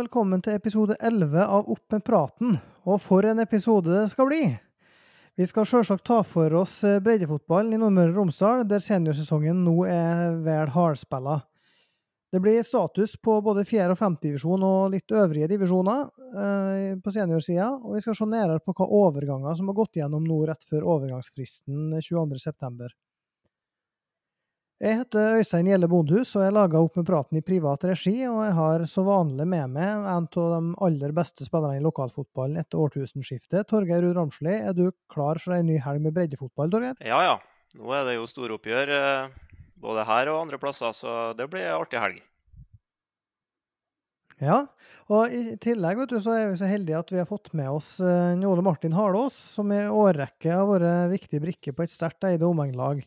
Velkommen til episode 11 av Opp praten. Og for en episode det skal bli! Vi skal sjølsagt ta for oss eh, breddefotballen i Nordmøre og Romsdal, der seniorsesongen nå er vel hardspilla. Det blir status på både 4. og femtedivisjon og litt øvrige divisjoner eh, på seniorsida, og vi skal se nærmere på hva overganger som har gått gjennom nå rett før overgangsfristen 22.9. Jeg heter Øystein Gjelle Bondhus, og jeg lager Opp med praten i privat regi. Og jeg har så vanlig med meg en av de aller beste spillerne i lokalfotballen etter årtusenskiftet. Torgeir Ruud Ramsli, er du klar for ei ny helg med breddefotball, Torgeir? Ja, ja. Nå er det jo storoppgjør eh, både her og andre plasser, så det blir artig helg. Ja, og i tillegg vet du, så er vi så heldige at vi har fått med oss eh, Njåle Martin Harlås, som i årrekke har vært viktig brikke på et sterkt eide omeglag.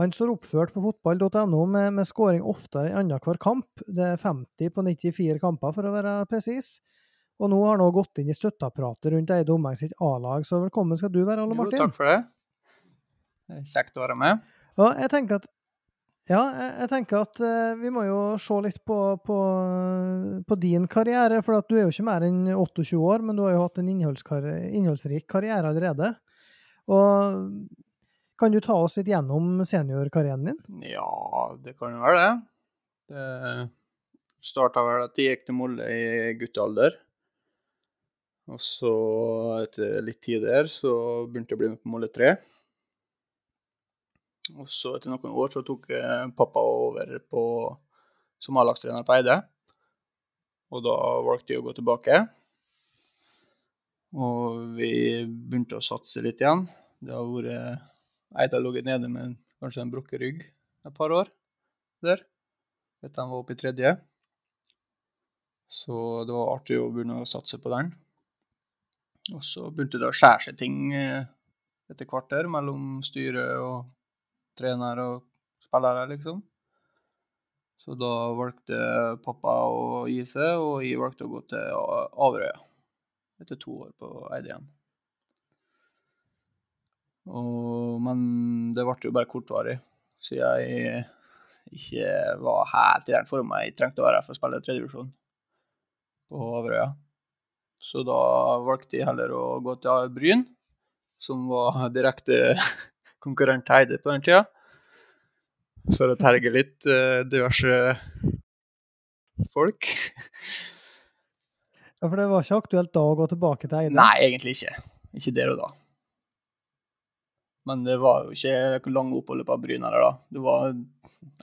Han står oppført på fotball.no med, med skåring oftere enn annenhver kamp. Det er 50 på 94 kamper, for å være presis. Og nå har han òg gått inn i støtteapparatet rundt Eide Omeng sitt A-lag, så velkommen skal du være, Alle Martin. Jo, takk for det. det kjekt å være med. Ja, jeg tenker at ja, jeg, jeg tenker at uh, vi må jo se litt på, på, på din karriere. For du er jo ikke mer enn 28 år, men du har jo hatt en innholdsrik karriere allerede. Og kan du ta oss litt gjennom seniorkarrieren din? Ja, det kan jo være det. Det starta vel at jeg gikk til Molde i guttealder. Og så, etter litt tid der, så begynte jeg å bli med på Molde 3. Og så, etter noen år, så tok pappa over på, som A-lagstrener på Eide. Og da valgte jeg å gå tilbake. Og vi begynte å satse litt igjen. Det har vært Eid har ligget nede med kanskje en brukket rygg et par år der. Etter han var oppe i tredje. Så det var artig å begynne å satse på den. Og så begynte det å skjære seg ting eh, etter hvert der mellom styret og trener og spillere, liksom. Så da valgte pappa å gi seg, og jeg valgte å gå til Averøya etter to år på Eid igjen. Og, men det ble jo bare kortvarig, så jeg ikke var helt i den forma jeg trengte å være for å spille tredjevisjon på Averøya. Så da valgte jeg heller å gå til Bryn, som var direkte konkurrent til Eide på den tida. For å terge litt uh, diverse folk. ja, For det var ikke aktuelt da å gå tilbake til Eide? Nei, egentlig ikke. Ikke der og da. Men det var jo ikke lange oppholdet på Bryn heller, da. Det var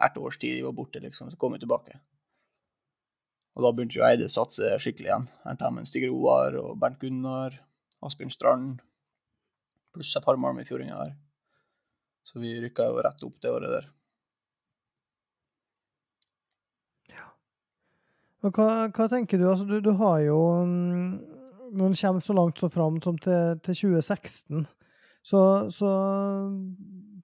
ett års tid de var borte, liksom. Så kom vi tilbake. Og da begynte jo Eide å satse skikkelig igjen. Henta med Stig Roar og Bernt Gunnar, Asbjørn Strand, pluss et par Malmøyfjordinger her. Så vi rykka jo rett opp det året der. Ja. Og hva, hva tenker du? Altså, du, du har jo um, Når en kommer så langt så fram som til, til 2016 så, så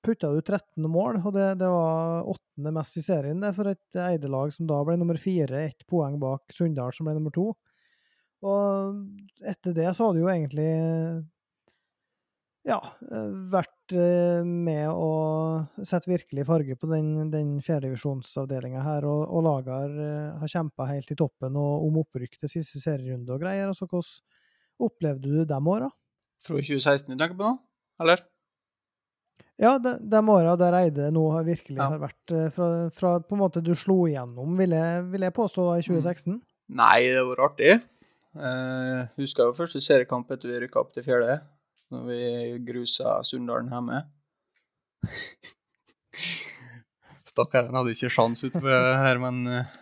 putta du 13 mål, og det, det var åttende mest i serien det for et Eide-lag som da ble nummer fire, ett poeng bak Sunndal, som ble nummer to. Og etter det så har du jo egentlig ja, vært eh, med å sette virkelig farge på den, den fjerdedivisjonsavdelinga her, og, og laget har, eh, har kjempa helt i toppen og om opprykk til siste serierunde og greier. Altså, hvordan opplevde du de åra? Fra 2016 du tenker på nå? Eller? Ja, de, de åra der Eide nå har virkelig ja. har vært eh, fra, fra, på en måte du slo igjennom, vil jeg, vil jeg påstå, i 2016? Mm. Nei, det var artig. Uh, husker jo første seriekamp etter vi rykka opp til fjerde, når vi grusa Sunndalen hjemme. Stakkaren hadde ikke sjans utover her, men uh,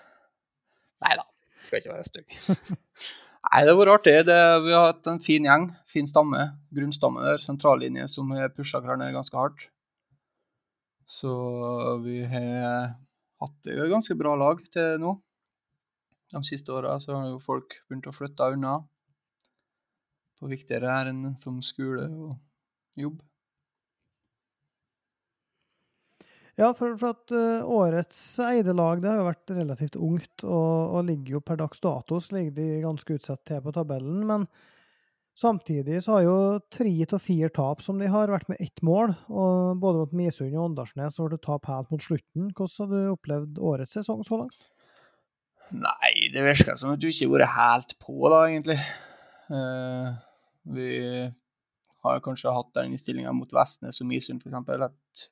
Nei da, skal ikke være stygg. Nei, det har vært artig. Det, vi har hatt en fin gjeng, fin stamme. Grunnstamme der, sentrallinje som har pusha hverandre ganske hardt. Så vi har hatt et ganske bra lag til nå. De siste åra har jo folk begynt å flytte unna på viktigere ærend som skole og jobb. Ja, for, for at uh, årets Eide-lag det har jo vært relativt ungt, og, og, ligger jo per dags dato ligger de ganske utsatt til på tabellen. Men samtidig så har jo tre av fire tap som de har, vært med ett mål. og Både mot Misund og Åndalsnes ble det tap helt mot slutten. Hvordan har du opplevd årets sesong så langt? Nei, det virker som at du ikke har vært helt på, da, egentlig. Uh, vi har kanskje hatt den innstillinga mot Vestnes og Misund, f.eks. At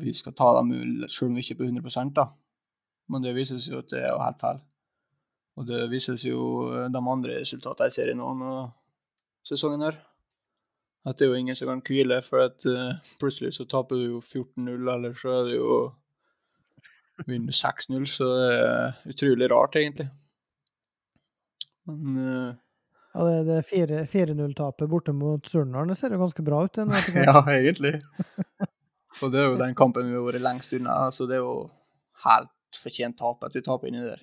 vi skal ta dem selv om vi ikke er på 100% da. Men det vises jo at det er helt feil. Og det vises jo de andre resultatene i noen av sesongen her. At det er jo ingen som kan hvile, for at uh, plutselig så taper du jo 14-0, eller så er det jo vinner 6-0, så det er utrolig rart, egentlig. Men uh, Ja, det, det 4-0-tapet borte mot Surnadal, ser jo ganske bra ut. Den, ja, egentlig. Og det er jo den kampen vi har vært lengst unna. så Det er jo helt fortjent tap at vi taper inni der.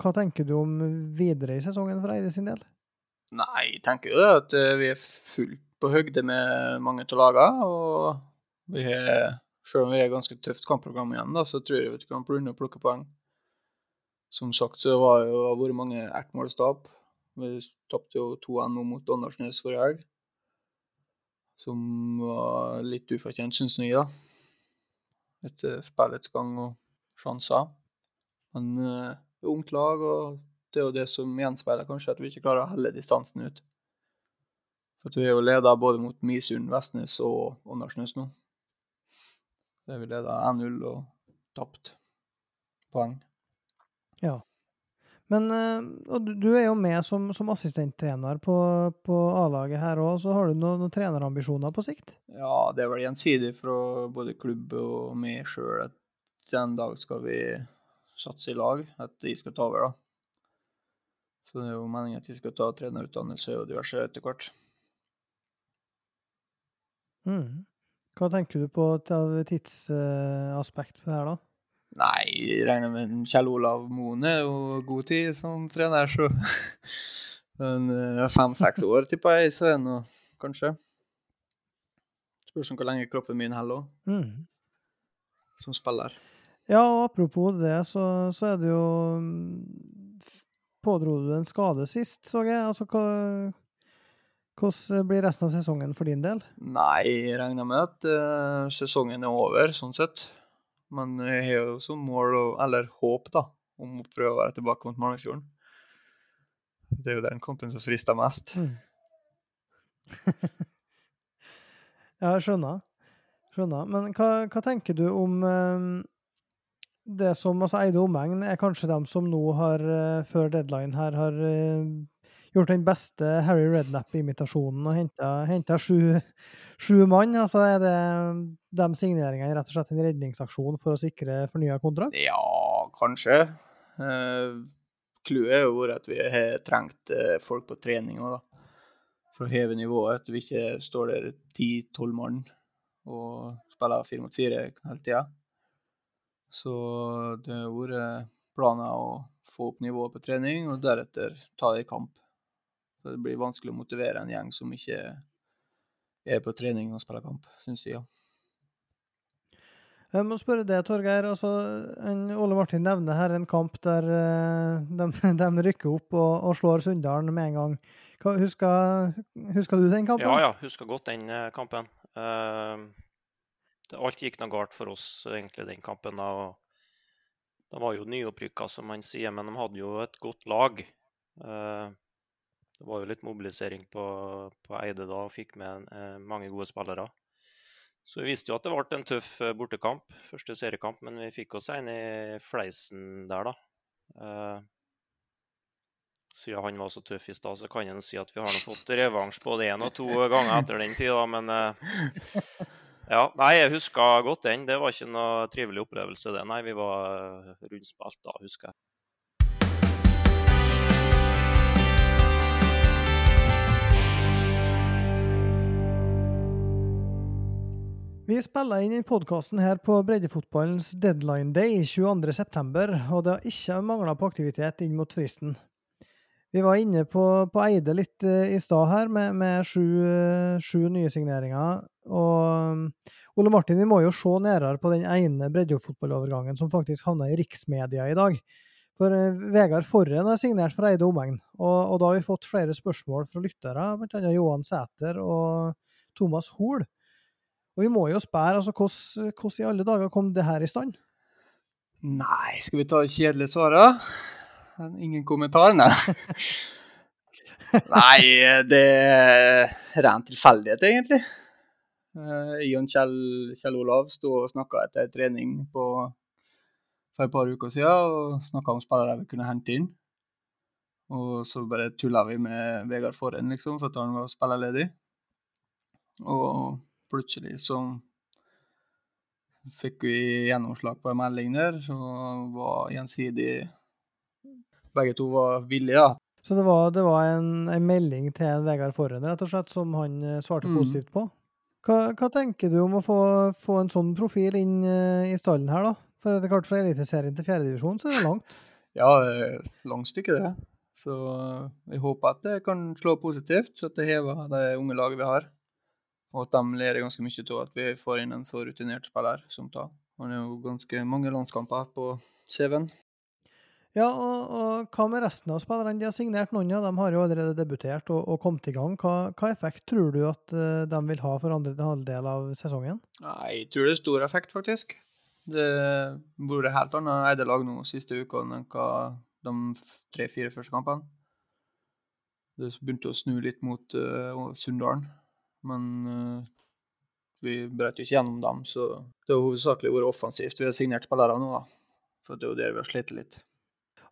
Hva tenker du om videre i sesongen for Eide sin del? Nei, jeg tenker jo at eh, vi er fullt på høgde med mange av lagene. Og vi har selv om vi er ganske tøft kampprogram igjen, da, så tror jeg vi kan begynne å plukke poeng. Som sagt så var det jo vært mange ertmålstap. Vi tapte jo 2-1 nå mot Åndalsnes forrige helg. Som var litt ufortjent, syns jeg, da. Etter spillets gang og sjanser. Men uh, ungt lag, og det er jo det som gjenspeiler kanskje at vi ikke klarer å helle distansen ut. For vi er jo leda både mot Misund, Vestnes og Åndalsnes nå. Så er vi leda 1-0 og tapt poeng. Ja. Men og du er jo med som, som assistenttrener på, på A-laget her òg, så har du noen, noen, trenerambisjoner på sikt? Ja, det er vel gjensidig fra både klubb og meg sjøl at en dag skal vi satse i lag, at de skal ta over, da. Så det er jo meningen at de skal ta trenerutdannelse og diverse etter hvert. Mm. Hva tenker du på av tidsaspekt her, da? Nei, jeg regner med Kjell Olav Moen er jo god tid som trener, så fem-seks år, tipper jeg, så er det noe, kanskje. Spørs hvor lenge kroppen min holder òg, mm. som spiller. Ja, og apropos det, så, så er det jo Pådro du en skade sist, så jeg? Altså, hva hvordan blir resten av sesongen for din del? Nei, jeg regner med at uh, sesongen er over, sånn sett. Men jeg har jo som mål, eller håp, da, om å prøve å være tilbake mot Malmefjorden. Det er jo den kampen som frister mest. Mm. ja, skjønner. Skjønner. Men hva, hva tenker du om um, det som altså Eide omegn er kanskje dem som nå har, uh, før deadline her, har uh, gjort den beste Harry Rednap-imitasjonen og henta sju, sju, mann. Altså er det de signeringene rett og slett en redningsaksjon for å sikre fornya kontrakt? Ja, kanskje. Clouet uh, er jo at vi har trengt uh, folk på trening da. For å heve nivået. At vi ikke står der ti-tolv mann og spiller fire mot fire hele tida. Så det har vært planer å få opp nivået på trening, og deretter ta det i kamp. Så det blir vanskelig å motivere en gjeng som ikke er på trening og spiller kamp, syns jeg. Ja. Jeg må spørre deg, Torgeir. Altså, Ole Martin nevner her en kamp der de, de rykker opp og, og, slår Sunndalen med en gang. Hva, husker, husker, du den kampen? Ja, ja, husker godt den eh, kampen. Uh, alt gikk noe galt for oss, egentlig, den kampen. Og de var jo nyopprykka, som man sier, men de hadde jo et godt lag. Uh, det var jo litt mobilisering på, på Eide da, og fikk med eh, mange gode spillere. Så vi visste jo at det ble en tøff eh, bortekamp, første seriekamp, men vi fikk oss en i fleisen der, da. Eh, siden han var så tøff i stad, så kan en si at vi har fått revansj både én og to ganger etter den tid, da, men ja, nei, jeg husker godt den. Det var ikke noe trivelig opplevelse, det. Nei, vi var rundspilt da, husker jeg. Vi spiller inn i podkasten her på breddefotballens deadline day 22.9, og det har ikke mangla på aktivitet inn mot fristen. Vi var inne på, på Eide litt uh, i stad her, med, med sju, uh, sju, nye signeringer. Og Ole Martin, vi må jo se nærmere på den ene breddefotballovergangen som faktisk havna i riksmedia i dag. For uh, Vegard Forren har signert for Eide omegn, og, og, da har vi fått flere spørsmål fra lyttere, bl.a. Johan Sæter og Thomas Hoel. Og vi må jo spørre, altså, hvordan, i alle dager kom det her i stand? Nei, skal vi ta kjedelige svar, da? Ingen kommentar, nei. nei, det er ren tilfeldighet, egentlig. Eh, jeg og Kjell, Kjell Olav sto og snakka etter trening på, for et par uker siden og snakka om spillere vi kunne hente inn. Og så bare tulla vi med Vegard Forhen, liksom, for at han var spillerledig. Og plutselig så fikk vi gjennomslag på en melding der, så var gjensidig Begge to var villige, da. Så det var, det var en, en, melding til en Vegard Forhen, rett og slett, som han eh, svarte mm. positivt på? Hva, hva, tenker du om å få, få en sånn profil inn uh, i stallen her, da? For det er klart fra Eliteserien til fjerdedivisjon så er det langt? Ja, det er langt stykke, det. Så vi håper at det kan slå positivt, så at det hever det unge laget vi har. Og at de lærer ganske mye av at vi får inn en så rutinert spiller som tar. Han har jo ganske mange landskamper på CV-en. Ja, og, og, hva med resten av spillerne? De har signert noen av dem har jo allerede debutert og, og kommet i gang. Hva, hva, effekt tror du at uh, de vil ha for andre halvdel av sesongen? Nei, Jeg tror det er stor effekt, faktisk. Det har vært helt annet Eidelag nå siste uka enn hva de tre-fire første kampene. Det begynte å snu litt mot uh, Sunndalen, men uh, vi brøt ikke gjennom dem. Så det har hovedsakelig vært offensivt. Vi har signert spillere nå, da. For det er jo der vi har slitt litt.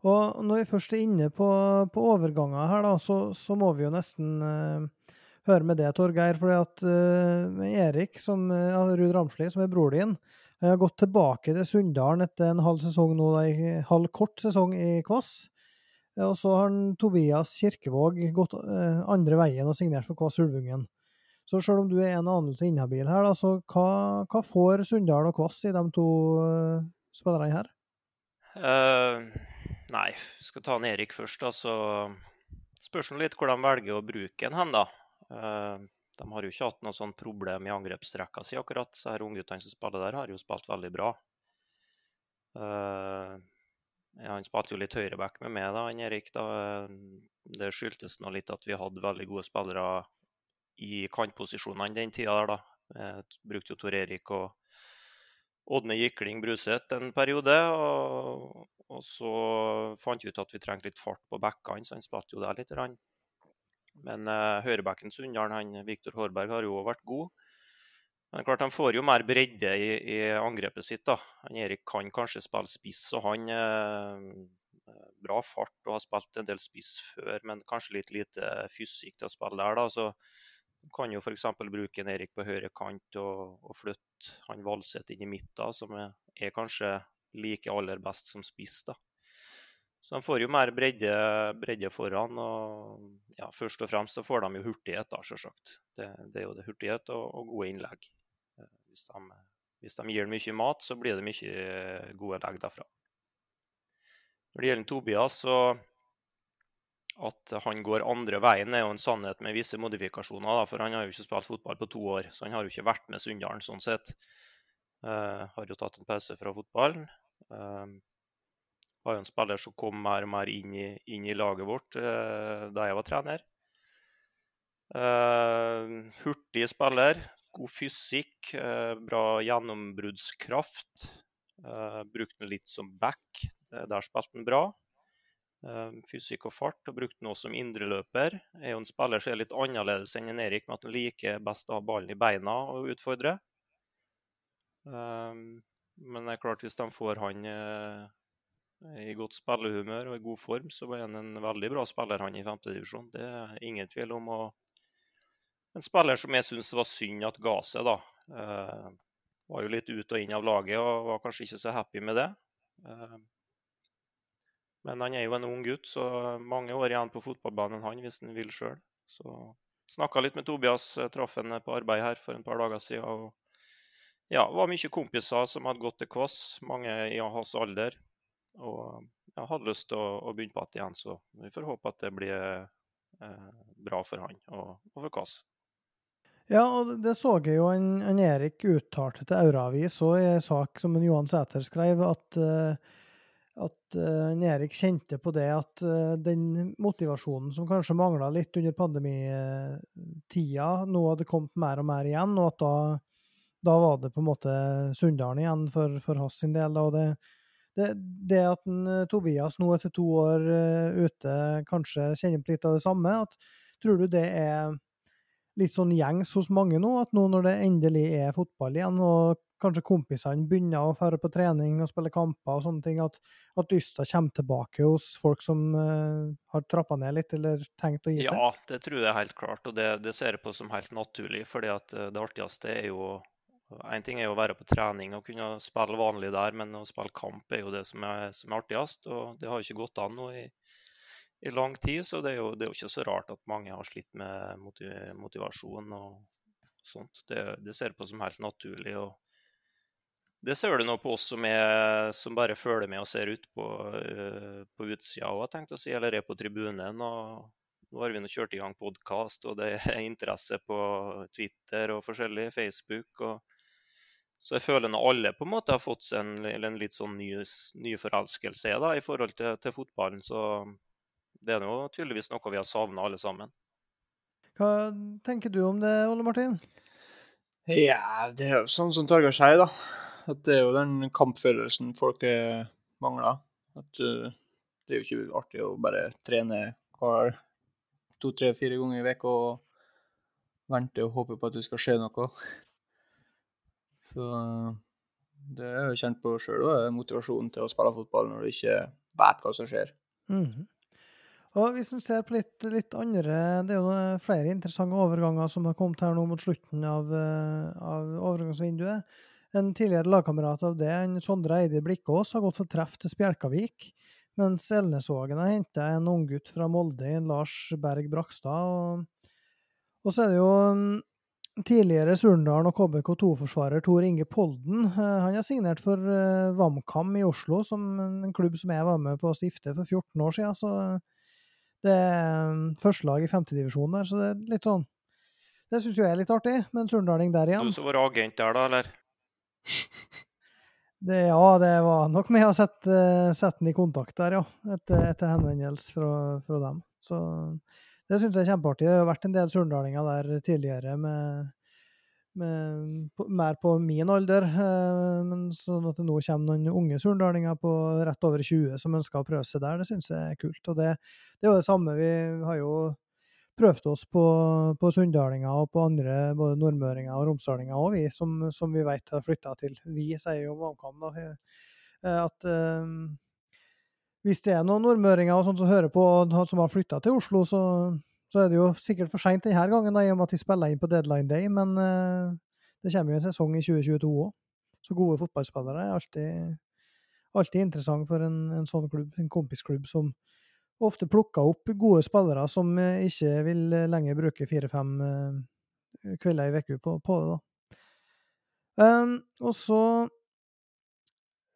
Og når vi først er inne på, på overganger her, da, så, så, må vi jo nesten uh, høre med det, Torgeir. For at uh, Erik, som, uh, Ruud Ramsli, som er bror din, har gått tilbake til Sunndalen etter en halv sesong nå, i, halv kort sesong i Kvass. Og så har Tobias Kirkevåg gått andre veien og signert for Kvass Ulvungen. Så selv om du er en anelse inhabil her, da, så hva, hva får Sunndal og Kvass i de to spillerne her? Uh, Nei, skal ta en Erik først. da, så Spørs litt hvor de velger å bruke en hen, da. Uh, de har jo ikke hatt noe sånn problem i angrepsrekka si akkurat. Så her ungguttene som spiller der, har jo spilt veldig bra. Uh, ja, han spilte jo litt høyreback med meg, da, han Erik. da. Det skyldtes nå litt at vi hadde veldig gode spillere i kantposisjonene den tida der, da. Jeg brukte jo Tor Erik og Ådne Gikling Bruseth en periode. Og, og, så fant vi ut at vi trengte litt fart på bekkene, så han spilte jo der litt. Men eh, høyrebekken Sunndalen, Viktor Hårberg, har jo vært god. Men klart, han får jo mer bredde i, i angrepet sitt. da. Han Erik kan kanskje spille spiss, og han eh, bra fart og har spilt en del spiss før, men kanskje litt lite fysikk til å spille der. da, så kan jo f.eks. bruke en Erik på høyre kant og, og flytte han Valseth inn i midten, som er, er, kanskje like aller best som spiss. da. Så de får jo mer bredde, bredde foran. og ja, Først og fremst så får de jo hurtighet, da, selvsagt. Det, det er jo det hurtighet og, og gode innlegg. Eh, hvis de, hvis de, gir mye mat, så blir det mye gode legg derfra. Når det gjelder Tobias, så at han går andre veien, er jo en sannhet med visse modifikasjoner. Da, for han har jo ikke spilt fotball på to år, så han har jo ikke vært med Sunndalen sånn sett. Uh, har jo tatt en pause fra fotballen. Uh, var jo en spiller som kom mer og mer inn i, inn i laget vårt uh, da jeg var trener. Uh, hurtig spiller, god fysikk, bra gjennombruddskraft. brukte den litt som back, der spilte han bra. Ehm, fysikk og fart, og brukte den også som indreløper. Er jo en spiller som er litt annerledes enn en Erik, med at han liker best å ha ballen i beina og utfordre. Um, men det er klart, hvis de får han eh, i godt spillehumør og i god form, så er han en veldig bra spiller, han i femtedivisjon. Det er ingen tvil om. Og en spiller som jeg syns var synd at ga seg, da. Uh, var jo litt ut og inn av laget og var kanskje ikke så happy med det. Men han er jo en ung gutt, så mange år igjen på fotballbanen han, hvis han vil sjøl. Så snakka litt med Tobias, eh, traff han på arbeid her for en par dager siden. og ja, det var mye kompiser som hadde gått til Kvass, mange i hans alder. Og jeg hadde lyst til å, å begynne på igjen, så vi får håpe at det blir eh, bra for han og, og for Kvass. Ja, og det så jeg jo en, en Erik uttalte til Auravis og i en sak som en Johan Sæter skrev, at uh, at uh, Erik kjente på det at uh, den motivasjonen som kanskje mangla litt under pandemitida, nå hadde kommet mer og mer igjen, og at da, da var det på en måte Sunndalen igjen for, for hans sin del. Og det, det, det at en, eh, Tobias nå etter to år uh, ute kanskje kjenner på litt av det samme, at, tror du det er litt sånn gjengs hos mange nå, at nå når det endelig er fotball igjen, og kanskje kompisene begynner å dra på trening og spille kamper og sånne ting, at, at lysta kommer tilbake hos folk som uh, har trappa ned litt eller tenkt å gi seg? Ja, det tror jeg helt klart, og det, det ser jeg på som helt naturlig. fordi at det artigste er jo en ting er å være på trening og kunne spille vanlig der, men å spille kamp er jo det som er, som er artigst. Og det har jo ikke gått an nå i, i lang tid, så det er, jo, det er, jo, ikke så rart at mange har slitt med motivasjon og sånt. Det, det ser jeg på som helt naturlig. og det ser du nå på oss som, er, som bare følger med og ser ut på, uh, på utsida òg, tenkte å si, eller er på tribunen. og nå har vi nå kjørt i gang podkast, og det er interesse på Twitter og forskjellig, Facebook. og så jeg føler når alle på en måte har fått seg en, en litt sånn ny, ny forelskelse da, i forhold til, til, fotballen, så det er jo tydeligvis noe vi har savna alle sammen. Hva tenker du om det, Ole Martin? Ja, det er jo sånn som Torgeir sier, da. At det er jo den kampfølelsen folk mangler. At uh, det er jo ikke artig å bare trene hver to, tre, fire ganger i uka og vente og håpe på at det skal skje noe. Så det er jo kjent på sjøl òg, motivasjonen til å spille fotball når du ikke vet hva som skjer. Mm. Og Hvis en ser på litt, litt, andre Det er jo flere interessante overganger som har kommet her nå mot slutten av, eh, av overgangsvinduet. En tidligere lagkamerat av det, en Sondre Eide Blikkås, har gått for treff til Spjelkavik. Mens Elnesvågen har henta en unggutt fra Molde, Lars Berg Brakstad. Og, og så er det jo mm, Tidligere Surndalen og KBK2-forsvarer Tor Inge Polden eh, han har signert for eh, VamKam i Oslo, som en klubb som jeg var med på å stifte for 14 år siden. Så det er mm, førstelag i femtedivisjon der, så det er litt sånn Det syns jo jeg er litt artig, med en surndaling der igjen. Du som var agent der, da, eller? Det, ja, det var nok med å sette, eh, sette den i kontakt der, ja. Etter, etter henvendelse fra, fra dem. Så det syns jeg er kjempeartig. Det har vært en del surndalinger der tidligere med, med på, mer på min alder. Eh, men sånn at det nå kommer noen unge surndalinger på rett over 20 som ønsker å prøve seg der, det syns jeg er kult. Og det, det er jo det samme. Vi har jo prøvd oss på, på sunndalinger og på andre, både nordmøringer og romsdalinger òg, vi, som, som, vi vet har flytta til. Vi sier jo Vamkam. Eh, at um, hvis det er noen nordmøringer og sånt som hører på, som har flytta til Oslo, så, så, er det jo sikkert for seint denne gangen, da, i og med at vi spiller inn på deadline day. Men eh, det kommer jo en sesong i 2022 òg. Så gode fotballspillere er alltid, alltid interessant for en, en, sånn klubb, en kompisklubb som ofte plukka opp gode spillere som uh, ikke vil lenger bruke fire-fem uh, kvelder i uka på, på, det. da. Um, og så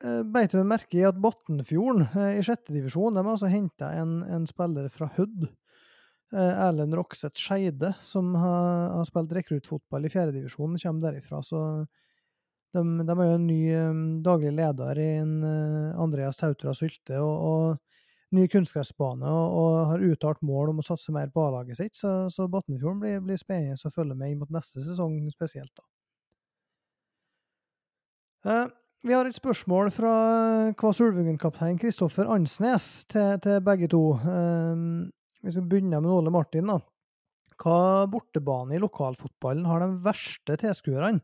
Eh, beit vi merke i at Botnfjorden eh, i sjette divisjon har altså henta en, en, spiller fra Hødd. Eh, Erlend Rokseth Skeide, som har, har spilt rekruttfotball i fjerdedivisjon, kommer derifra. Så de, de er jo en ny um, daglig leder i en uh, Andreas Tautra Sylte, og, og, ny kunstgressbane, og, og, har uttalt mål om å satse mer på A-laget sitt. Så, så Botnfjorden blir, blir, spennende å følge med inn mot neste sesong spesielt, da. Eh, vi har et spørsmål fra Kvass Ulvungen-kaptein Kristoffer Ansnes til, til, begge to. Um, vi skal begynne med Ole Martin. da. Hva bortebane i lokalfotballen har de verste tilskuerne?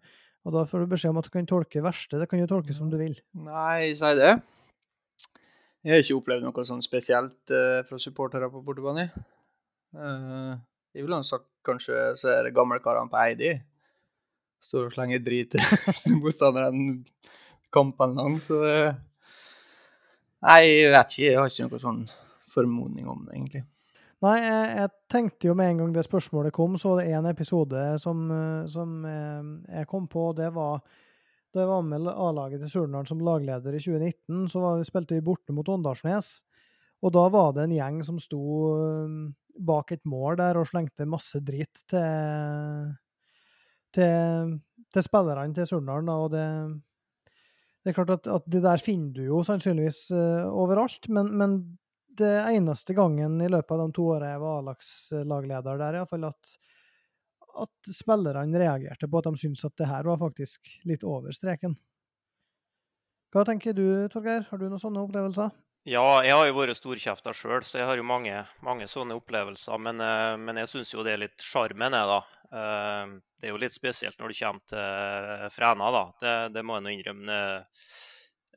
Og Da får du beskjed om at du kan tolke verste. Det kan jo tolkes som du vil. Nei, si det. Jeg har ikke opplevd noe sånn spesielt uh, fra supportere på bortebane. Uh, jeg ville sagt kanskje så er det gamlekarene på Eidi. Står og slenger drit til motstanderen kampen lang, så det Nei, jeg vet ikke. Jeg har ikke noe sånn formodning om det, egentlig. Nei, jeg, jeg, tenkte jo med en gang det spørsmålet kom, så var det en episode som, som eh, jeg kom på. og Det var da jeg var med A-laget til Surnadal som lagleder i 2019. Så var, spilte vi borte mot Åndalsnes. Og da var det en gjeng som sto eh, bak et mål der og slengte masse dritt til, til, til spillerne til Surnadal. Og det, det er klart at, at, det der finner du jo sannsynligvis uh, overalt, men, men, det eneste gangen i løpet av de to årene jeg var A-lagsleder der, iallfall at, at spillerne reagerte på at de syntes at det her var faktisk litt over streken. Hva tenker du, Torgeir? Har du noen sånne opplevelser? Ja, jeg har jo vært storkjefta sjøl, så jeg har jo mange, mange sånne opplevelser. Men, eh, men jeg syns jo det er litt sjarmen, jeg, da. Eh, det er jo litt spesielt når du kommer til Fræna, da. Det, det må jeg nå innrømme.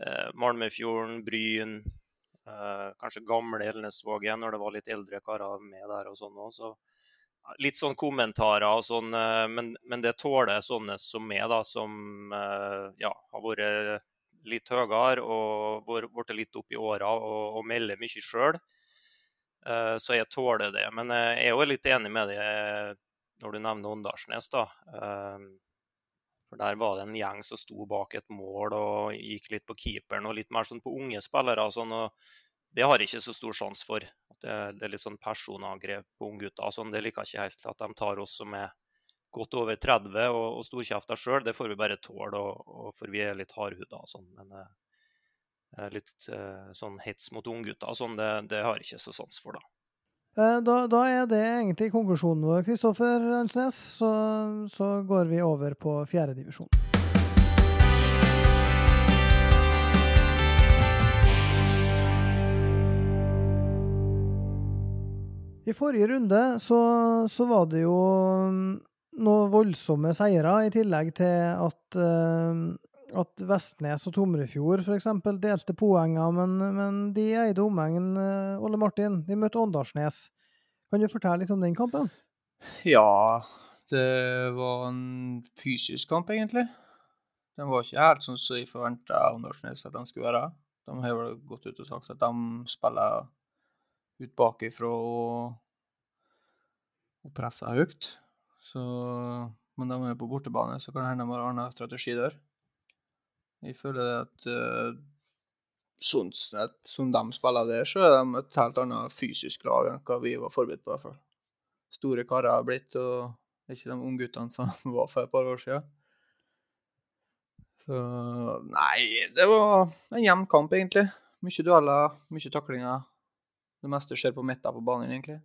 Eh, Malmefjorden, Bryn, kanskje gamle Elnesvågen når det var litt eldre karer med der og sånn òg. Litt sånn kommentarer og sånn, men, men, det tåler sånne som meg, da, som ja, har vært litt høyere og blitt litt opp i åra og, og melder mye sjøl. Uh, så jeg tåler det. Men jeg er jo litt enig med deg når du nevner Åndalsnes. da. For Der var det en gjeng som sto bak et mål og gikk litt på keeperen og litt mer sånn på unge spillere. Sånn, og det har jeg ikke så stor sjanse for. Det, det, er litt sånn personangrep på unggutter. Sånn, det liker jeg ikke helt. At de tar oss som er godt over 30 og, og storkjefta sjøl, det får vi bare tåle, og, og, for vi er litt hardhuda og sånn. Men eh, litt eh, sånn hets mot unggutter sånn, det, det, har jeg ikke så sans for, da. Eh, da, da er det egentlig konklusjonen vår, Kristoffer Ansnes. Så, så går vi over på fjerdedivisjon. I forrige runde så, så, var det jo noen voldsomme seire, i tillegg til at, uh, at Vestnes og Tomrefjord f.eks. delte poenger, men, men de eide omhengen uh, Ole Martin. De møtte Åndalsnes. Kan du fortelle litt om den kampen? Ja, det var en fysisk kamp, egentlig. Den var ikke helt sånn som jeg forventa Åndalsnes at de skulle være. De har vel gått ut og sagt at de spiller ut bakifra og, og pressa høyt. Så, men de er på bortebane, så kan det hende de har annen strategi der. Jeg føler at uh, sånn, som de spiller der, så er de et helt annet fysisk lag enn hva vi var forberedt på. i hvert fall. Store karer har blitt, og ikke de ungguttene som var for et par år siden. Så Nei, det var en jevn kamp, egentlig. Mye dueller, mye taklinger. Det meste skjer på midten på banen, egentlig.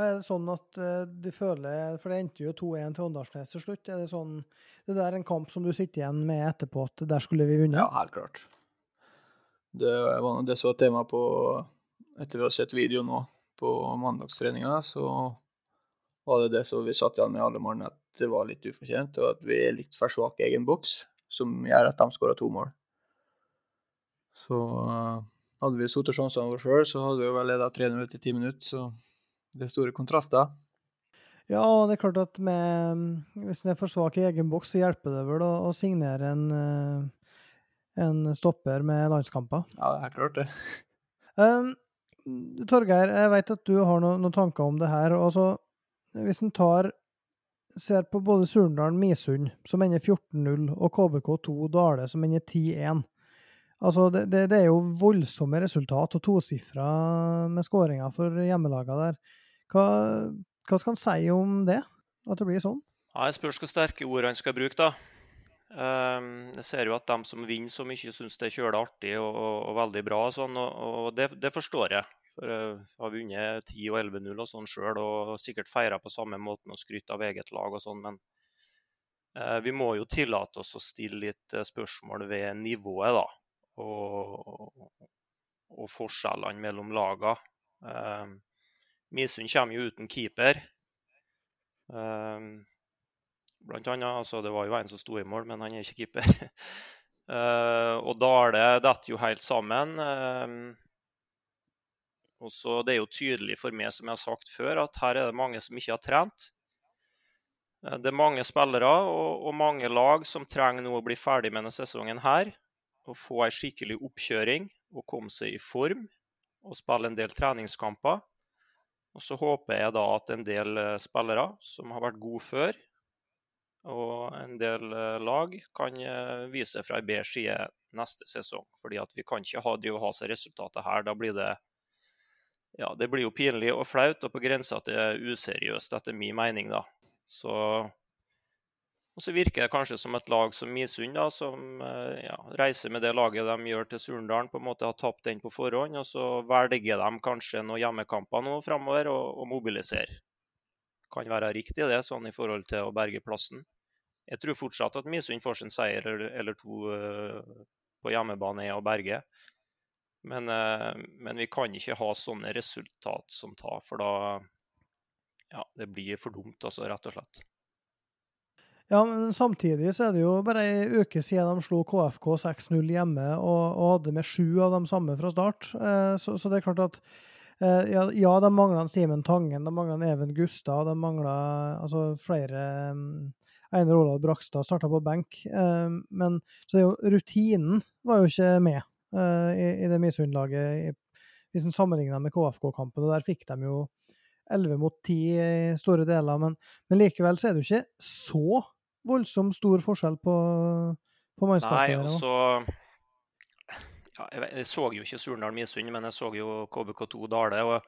Er det sånn at uh, du føler For det endte jo 2-1 til Åndalsnes til slutt. Er det sånn Det der er en kamp som du sitter igjen med etterpå, at der skulle vi vunnet? Ja, helt klart. Det var det som var tema på Etter vi har sett video nå på mandagstreninga, så var det det som vi satt igjen med alle mann, at det var litt ufortjent, og at vi er litt for svake i egen boks, som gjør at de skåra to mål. Så hadde vi sittet sjansene våre sjøl, så hadde vi vel leda 3-0 etter ti minutter, så det er store kontraster. Ja, det er klart at med, hvis en er for svak i egen boks, så hjelper det vel å, å signere en, eh, en, stopper med landskamper. Ja, det er klart det. Um, Torgeir, jeg vet at du har noen, noen tanker om det her. Altså, hvis en tar ser på både Surndalen Misund, som ender 14-0, og KBK2 Dale, som ender 10-1. Altså, det, det, det, er jo voldsomme resultat og tosifra med skåringer for hjemmelagene der. Hva, hva skal han si om det? At det blir sånn? Ja, Jeg spørs hvor sterke ord han skal bruke, da. Um, jeg ser jo at de som vinner så mye, syns det er kjølig artig og, og, og, veldig bra. Og, sånn, og, og det, det, forstår jeg. For jeg har vunnet 10 og 11-0 og sånn sjøl, og sikkert feira på samme måten og skrytt av eget lag og sånn, men uh, vi må jo tillate oss å stille litt uh, spørsmål ved nivået, da. Og, og forskjellene mellom lagene. Uh, Misund kommer jo uten keeper. Um, blant annet, altså Det var jo en som sto i mål, men han er ikke keeper. uh, og Dale detter jo helt sammen. Uh, og så Det er jo tydelig for meg, som jeg har sagt før, at her er det mange som ikke har trent. Uh, det er mange spillere og, og, mange lag som trenger nå å bli ferdig med denne sesongen her. Og få ei skikkelig oppkjøring og komme seg i form og spille en del treningskamper. Og så håper jeg da at en del eh, spillere som har vært gode før, og en del eh, lag kan eh, vise fra ei bedre side neste sesong. Fordi at vi kan ikke ha de å ha seg resultatet her. Da blir det ja, det blir jo pinlig og flaut og på grensa til useriøst, etter min mening. da. Så og så virker det kanskje som et lag som Misund, da, som eh, ja, reiser med det laget de gjør til Surndalen, på en måte har tapt den på forhånd. Og så velger de kanskje noen hjemmekamper nå framover og, og mobiliserer. Kan være riktig det, sånn i forhold til å berge plassen. Jeg tror fortsatt at Misund får sin seier eller, to uh, på hjemmebane og berge. Men, eh, men, vi kan ikke ha sånne resultat som tar, for da ja, det blir for dumt, altså, rett og slett. Ja, men samtidig så er det jo bare ei uke siden de slo KFK 6-0 hjemme og, og, hadde med sju av dem samme fra start. Eh, så, så, det er klart at eh, ja, ja, de mangla Simen Tangen, de mangla Even Gustad, de mangla altså, flere um, Einar Olav Brakstad starta på benk. Eh, men så det er jo, rutinen var jo ikke med eh, i, i, det Misund-laget hvis en sammenligner med KFK-kampen. og Der fikk de jo 11 mot 10 i store deler, men, men likevel så er det jo ikke så voldsomt stor forskjell på, på mannskapet? Nei, altså ja, jeg, så jo ikke Surnadal Misund, men jeg så jo KBK2 Dale. og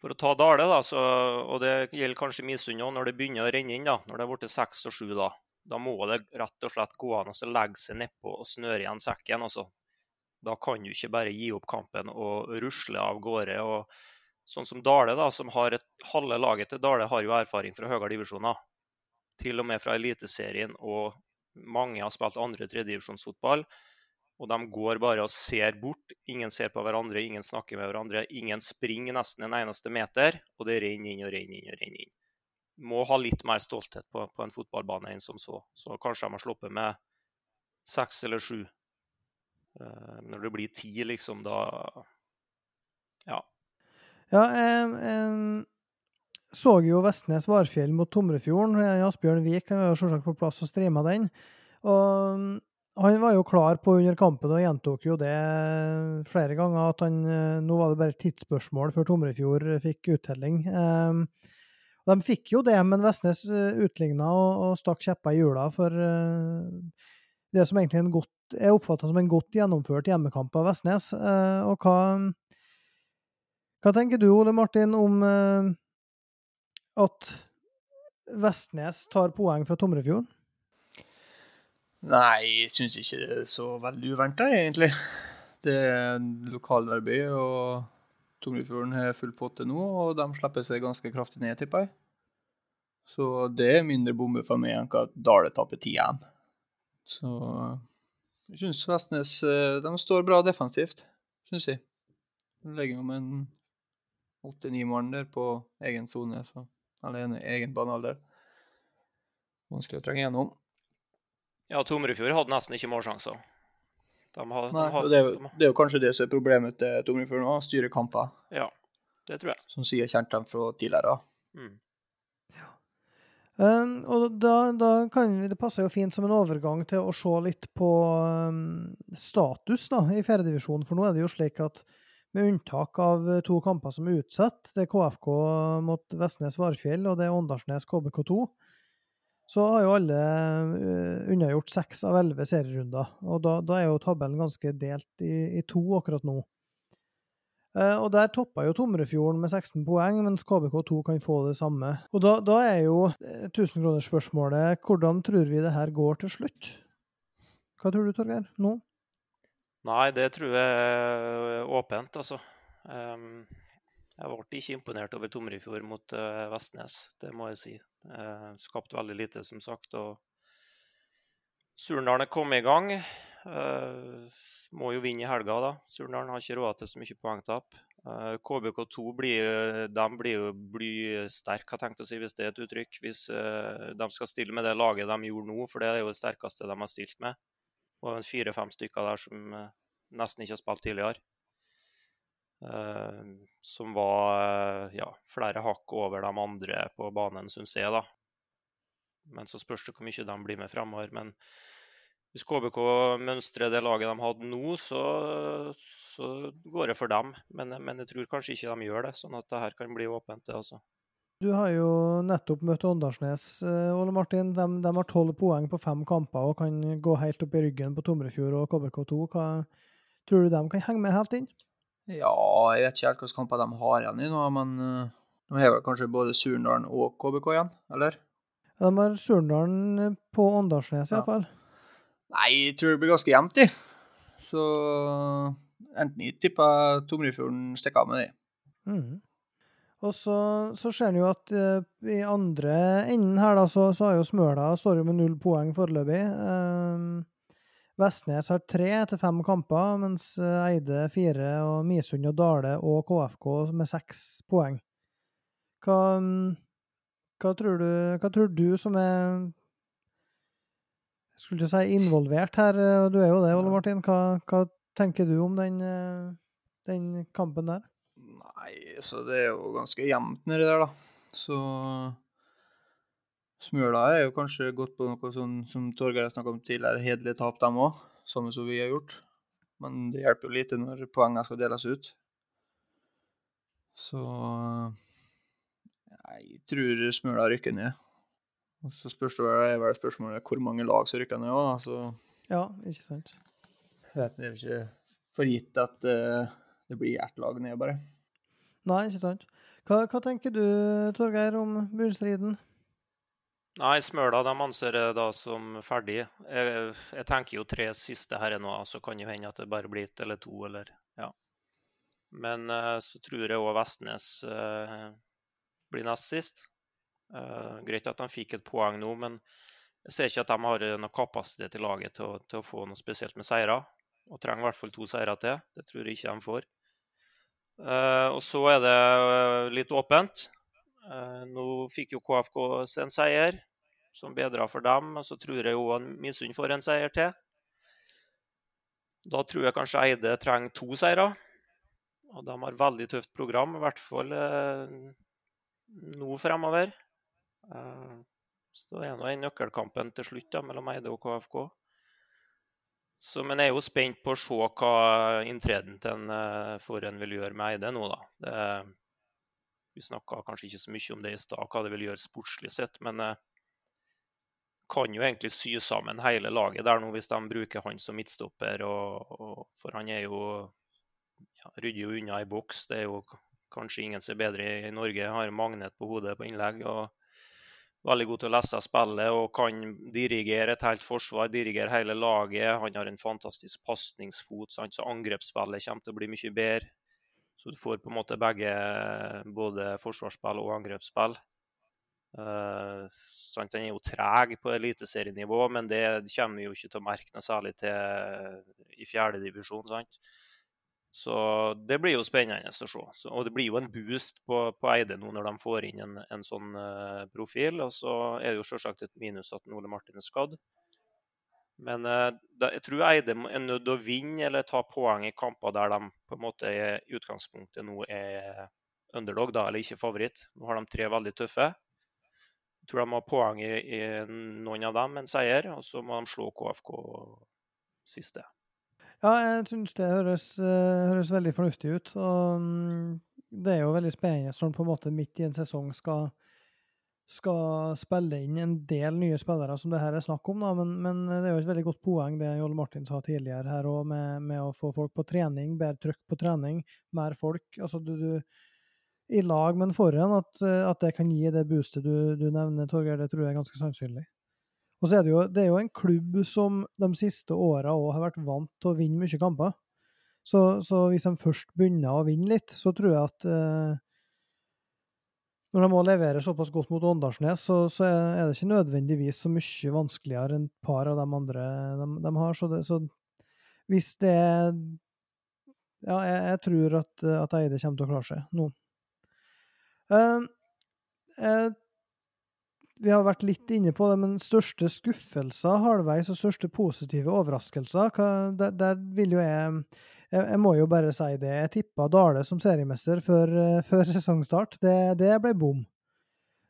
For å ta Dale, da, så, og det gjelder kanskje Misund òg, når det begynner å renne inn, da, når det er blitt seks og sju, da, da må det rett og slett gå an å legge seg nedpå og snøre igjen sekken. altså. Da kan du ikke bare gi opp kampen og rusle av gårde. og Sånn som Dale, da, som har et halve laget til Dale har jo erfaring fra høyere divisjoner til og med fra Eliteserien, og mange har spilt andre tredjedivisjonsfotball. Og de går bare og ser bort. Ingen ser på hverandre, ingen snakker med hverandre. Ingen springer nesten en eneste meter, og det renner inn og renner inn. og renner inn. Må ha litt mer stolthet på, på en fotballbane enn som så. Så kanskje de har sluppet med seks eller sju. Uh, når det blir ti, liksom, da Ja. Ja, um, um så jo Vestnes Varfjell mot Tomrefjorden. Asbjørn Vik var jo selvsagt på plass og streama den. Og mm, han var jo klar på under kampen og gjentok jo det flere ganger, at han eh, nå var det bare tidsspørsmål før Tomrefjord fikk uttelling. De fikk jo det, men Vestnes eh, utligna og, stakk kjepper i hjula for det som egentlig en godt, er oppfatta som en godt gjennomført hjemmekamp av Vestnes. Og hva, hva tenker du, Ole Martin, om at Vestnes tar poeng fra Tomrefjorden? Nei, jeg syns ikke det er så veldig uventa, egentlig. Det er lokalarbeid, og Tomrefjorden har full potte nå, og de slipper seg ganske kraftig ned, tipper jeg. Så det er mindre bombe for meg enn hva Dale taper 10-1. Så jeg syns Vestnes eh, de står bra defensivt, syns jeg. De legger om en åtte-ni mann der på egen sone, så alene i egen banealder. Vanskelig å trenge gjennom. Ja, Tomrefjord hadde nesten ikke målsjanser. De hadde, Nei, de hadde, det, er jo, det, er jo, kanskje det som er problemet til Tomrefjord nå, styre kamper. Ja, det tror jeg. Som sier kjent dem fra tidligere. Mm. Ja. Um, og da, da, kan vi, Det passer jo fint som en overgang til å se litt på um, status da, i fjerdedivisjonen, For nå er det jo slik at med unntak av eh, to kamper som er utsatt. Det er KFK mot Vestnes Varfjell, og det er Åndalsnes KBK2. Så har jo alle uh, unnagjort seks av elleve serierunder. Og da, da, er jo tabellen ganske delt i, i to akkurat nå. Uh, og der toppa jo Tomrefjorden med 16 poeng, mens KBK2 kan få det samme. Og da, da er jo tusenkronersspørsmålet hvordan tror vi det her går til slutt? Hva tror du, Torgeir? Nå? Nei, det tror jeg er åpent, altså. Um, jeg ble ikke imponert over Tomrefjord mot uh, Vestnes, det må jeg si. Uh, skapt veldig lite, som sagt. og Surnadal er kommet i gang. Må jo vinne i helga, da. Surnadal har ikke råd til så mye poengtap. Uh, KBK2 blir, blir jo blysterke, har tenkt å si, hvis det er et uttrykk. Hvis de skal stille med det laget de gjorde nå, for det er jo det sterkeste de har stilt med og fire-fem stykker der som eh, nesten ikke har spilt tidligere. Uh, som var uh, ja, flere hakk over de andre på banen, syns jeg. da. Men så spørs det hvor mye de blir med fremover. Men hvis KBK mønstrer det laget de hadde nå, så, så går det for dem. Men, men, jeg tror kanskje ikke de gjør det, sånn at det her kan bli åpent, det altså. Du har jo nettopp møtt Åndalsnes, eh, Ole Martin. De, de har tolv poeng på fem kamper og kan gå helt opp i ryggen på Tomrefjord og KBK2. Hva tror du de kan henge med helt inn? Ja, jeg vet ikke helt hvilke kamper de har igjen i nå, men eh, de har kanskje både Surndalen og KBK igjen, eller? Ja, de har Surndalen på Åndalsnes ja. iallfall. Nei, jeg tror det blir ganske jevnt, de. Så enten jeg tipper Tomrefjorden stikker av med de. Mm. Og så, så ser en jo at uh, i andre enden her, da, så, så har jo Smøla står jo med null poeng foreløpig. Uh, Vestnes har tre etter fem kamper, mens Eide fire, og Misund og Dale og KFK med seks poeng. Hva, hva, tror du, hva tror du som er jeg skulle ikke si involvert her, og du er jo det, Ole Martin. Hva, hva tenker du om den, den, kampen der? Så det er jo ganske jevnt nedi der, da. Så Smøla er jo kanskje gått på noe sånn som Torgeir snakka om tidligere, hederlige tap, dem òg. Samme som vi har gjort. Men det hjelper jo lite når poengene skal deles ut. Så Jeg tror Smøla rykker ned. Og så spørs det vel, vel spørsmålet hvor mange lag som rykker ned òg, så Ja, ikke sant. Jeg vet, det er jo ikke for gitt at uh, det blir ett lag ned, bare. Nei, ikke sant. Hva, hva tenker du, Torgeir, om bunnstriden? Nei, Smøla de anser det da som ferdig. Jeg, jeg, tenker jo tre siste her nå, så kan det hende at det bare blir ett eller to, eller ja. Men uh, så tror jeg òg Vestnes uh, blir nest sist. Uh, greit at de fikk et poeng nå, men jeg ser ikke at de har noe kapasitet i laget til å, til å få noe spesielt med seire. Og trenger i hvert fall to seire til. Det tror jeg ikke de får. Og så er det litt åpent. Eh, nå fikk jo KFK en seier som bedra for dem. og Så tror jeg jo Misund får en seier til. Da tror jeg kanskje Eide trenger to seire. Og de har veldig tøft program, i hvert fall eh, nå fremover. Så så er nå den nøkkelkampen til slutt da, mellom Eide og KFK. Så, men jeg er jo spent på å se hva inntreden til en uh, Forhen vil gjøre med Eide nå, da. Det, vi snakka kanskje ikke så mye om det i stad, hva det vil gjøre sportslig sett. Men eh, kan jo egentlig sy sammen hele laget der nå, hvis de bruker han som midtstopper. Og, og, for han er jo ja, rydder jo unna i boks. Det er jo kanskje ingen som er bedre i Norge. Har magnet på hodet på innlegg. og Veldig god til å lese spillet og kan dirigere et helt forsvar, dirigere hele laget. Han har en fantastisk pasningsfot, så angrepsspillet kommer til å bli mye bedre. Så du får på en måte begge, både forsvarsspill og angrepsspill. Uh, sant? Den er jo treg på eliteserienivå, men det kommer vi jo ikke til å merke noe særlig til i fjerdedivisjon. Så det blir jo spennende å se. Så, og det blir jo en boost på, på Eide nå når de får inn en, en sånn uh, profil. Og så er det jo selvsagt et minus at Ole Martin er skadd. Men uh, da, jeg tror Eide er nødt til å vinne eller ta poeng i kamper der de på en måte i utgangspunktet nå er underdog, da, eller ikke favoritt. Nå har de tre veldig tøffe. Jeg tror de har poeng i, i noen av dem, en seier. Og så må de slå KFK siste. Ja, jeg syns det høres, uh, høres, veldig fornuftig ut. Og um, det er jo veldig spennende når på en måte midt i en sesong skal skal spille inn en del nye spillere, som det her er snakk om. Men, men det er jo et veldig godt poeng det Jolle Martin sa tidligere her òg, med, med, å få folk på trening, bedre trykk på trening, mer folk. Altså du, du i lag, men foran at, at, det kan gi det boostet du, du nevner, Torgeir, det tror jeg er ganske sannsynlig. Og så er det jo, det er jo en klubb som de siste åra òg har vært vant til å vinne mye kamper. Så, så, hvis de først begynner å vinne litt, så tror jeg at eh, når de må levere såpass godt mot Åndalsnes, så, så, er det ikke nødvendigvis så mye vanskeligere enn et par av de andre de, de har. Så, det, så, hvis det Ja, jeg, jeg tror at, at, Eide kommer til å klare seg nå. Eh, uh, vi har vært litt inne på det, men største skuffelser halvveis og største positive overraskelser, hva, der, der vil jo jeg jeg, jeg, må jo bare si det. Jeg tippa Dale som seriemester før, uh, før sesongstart. Det, det, ble bom.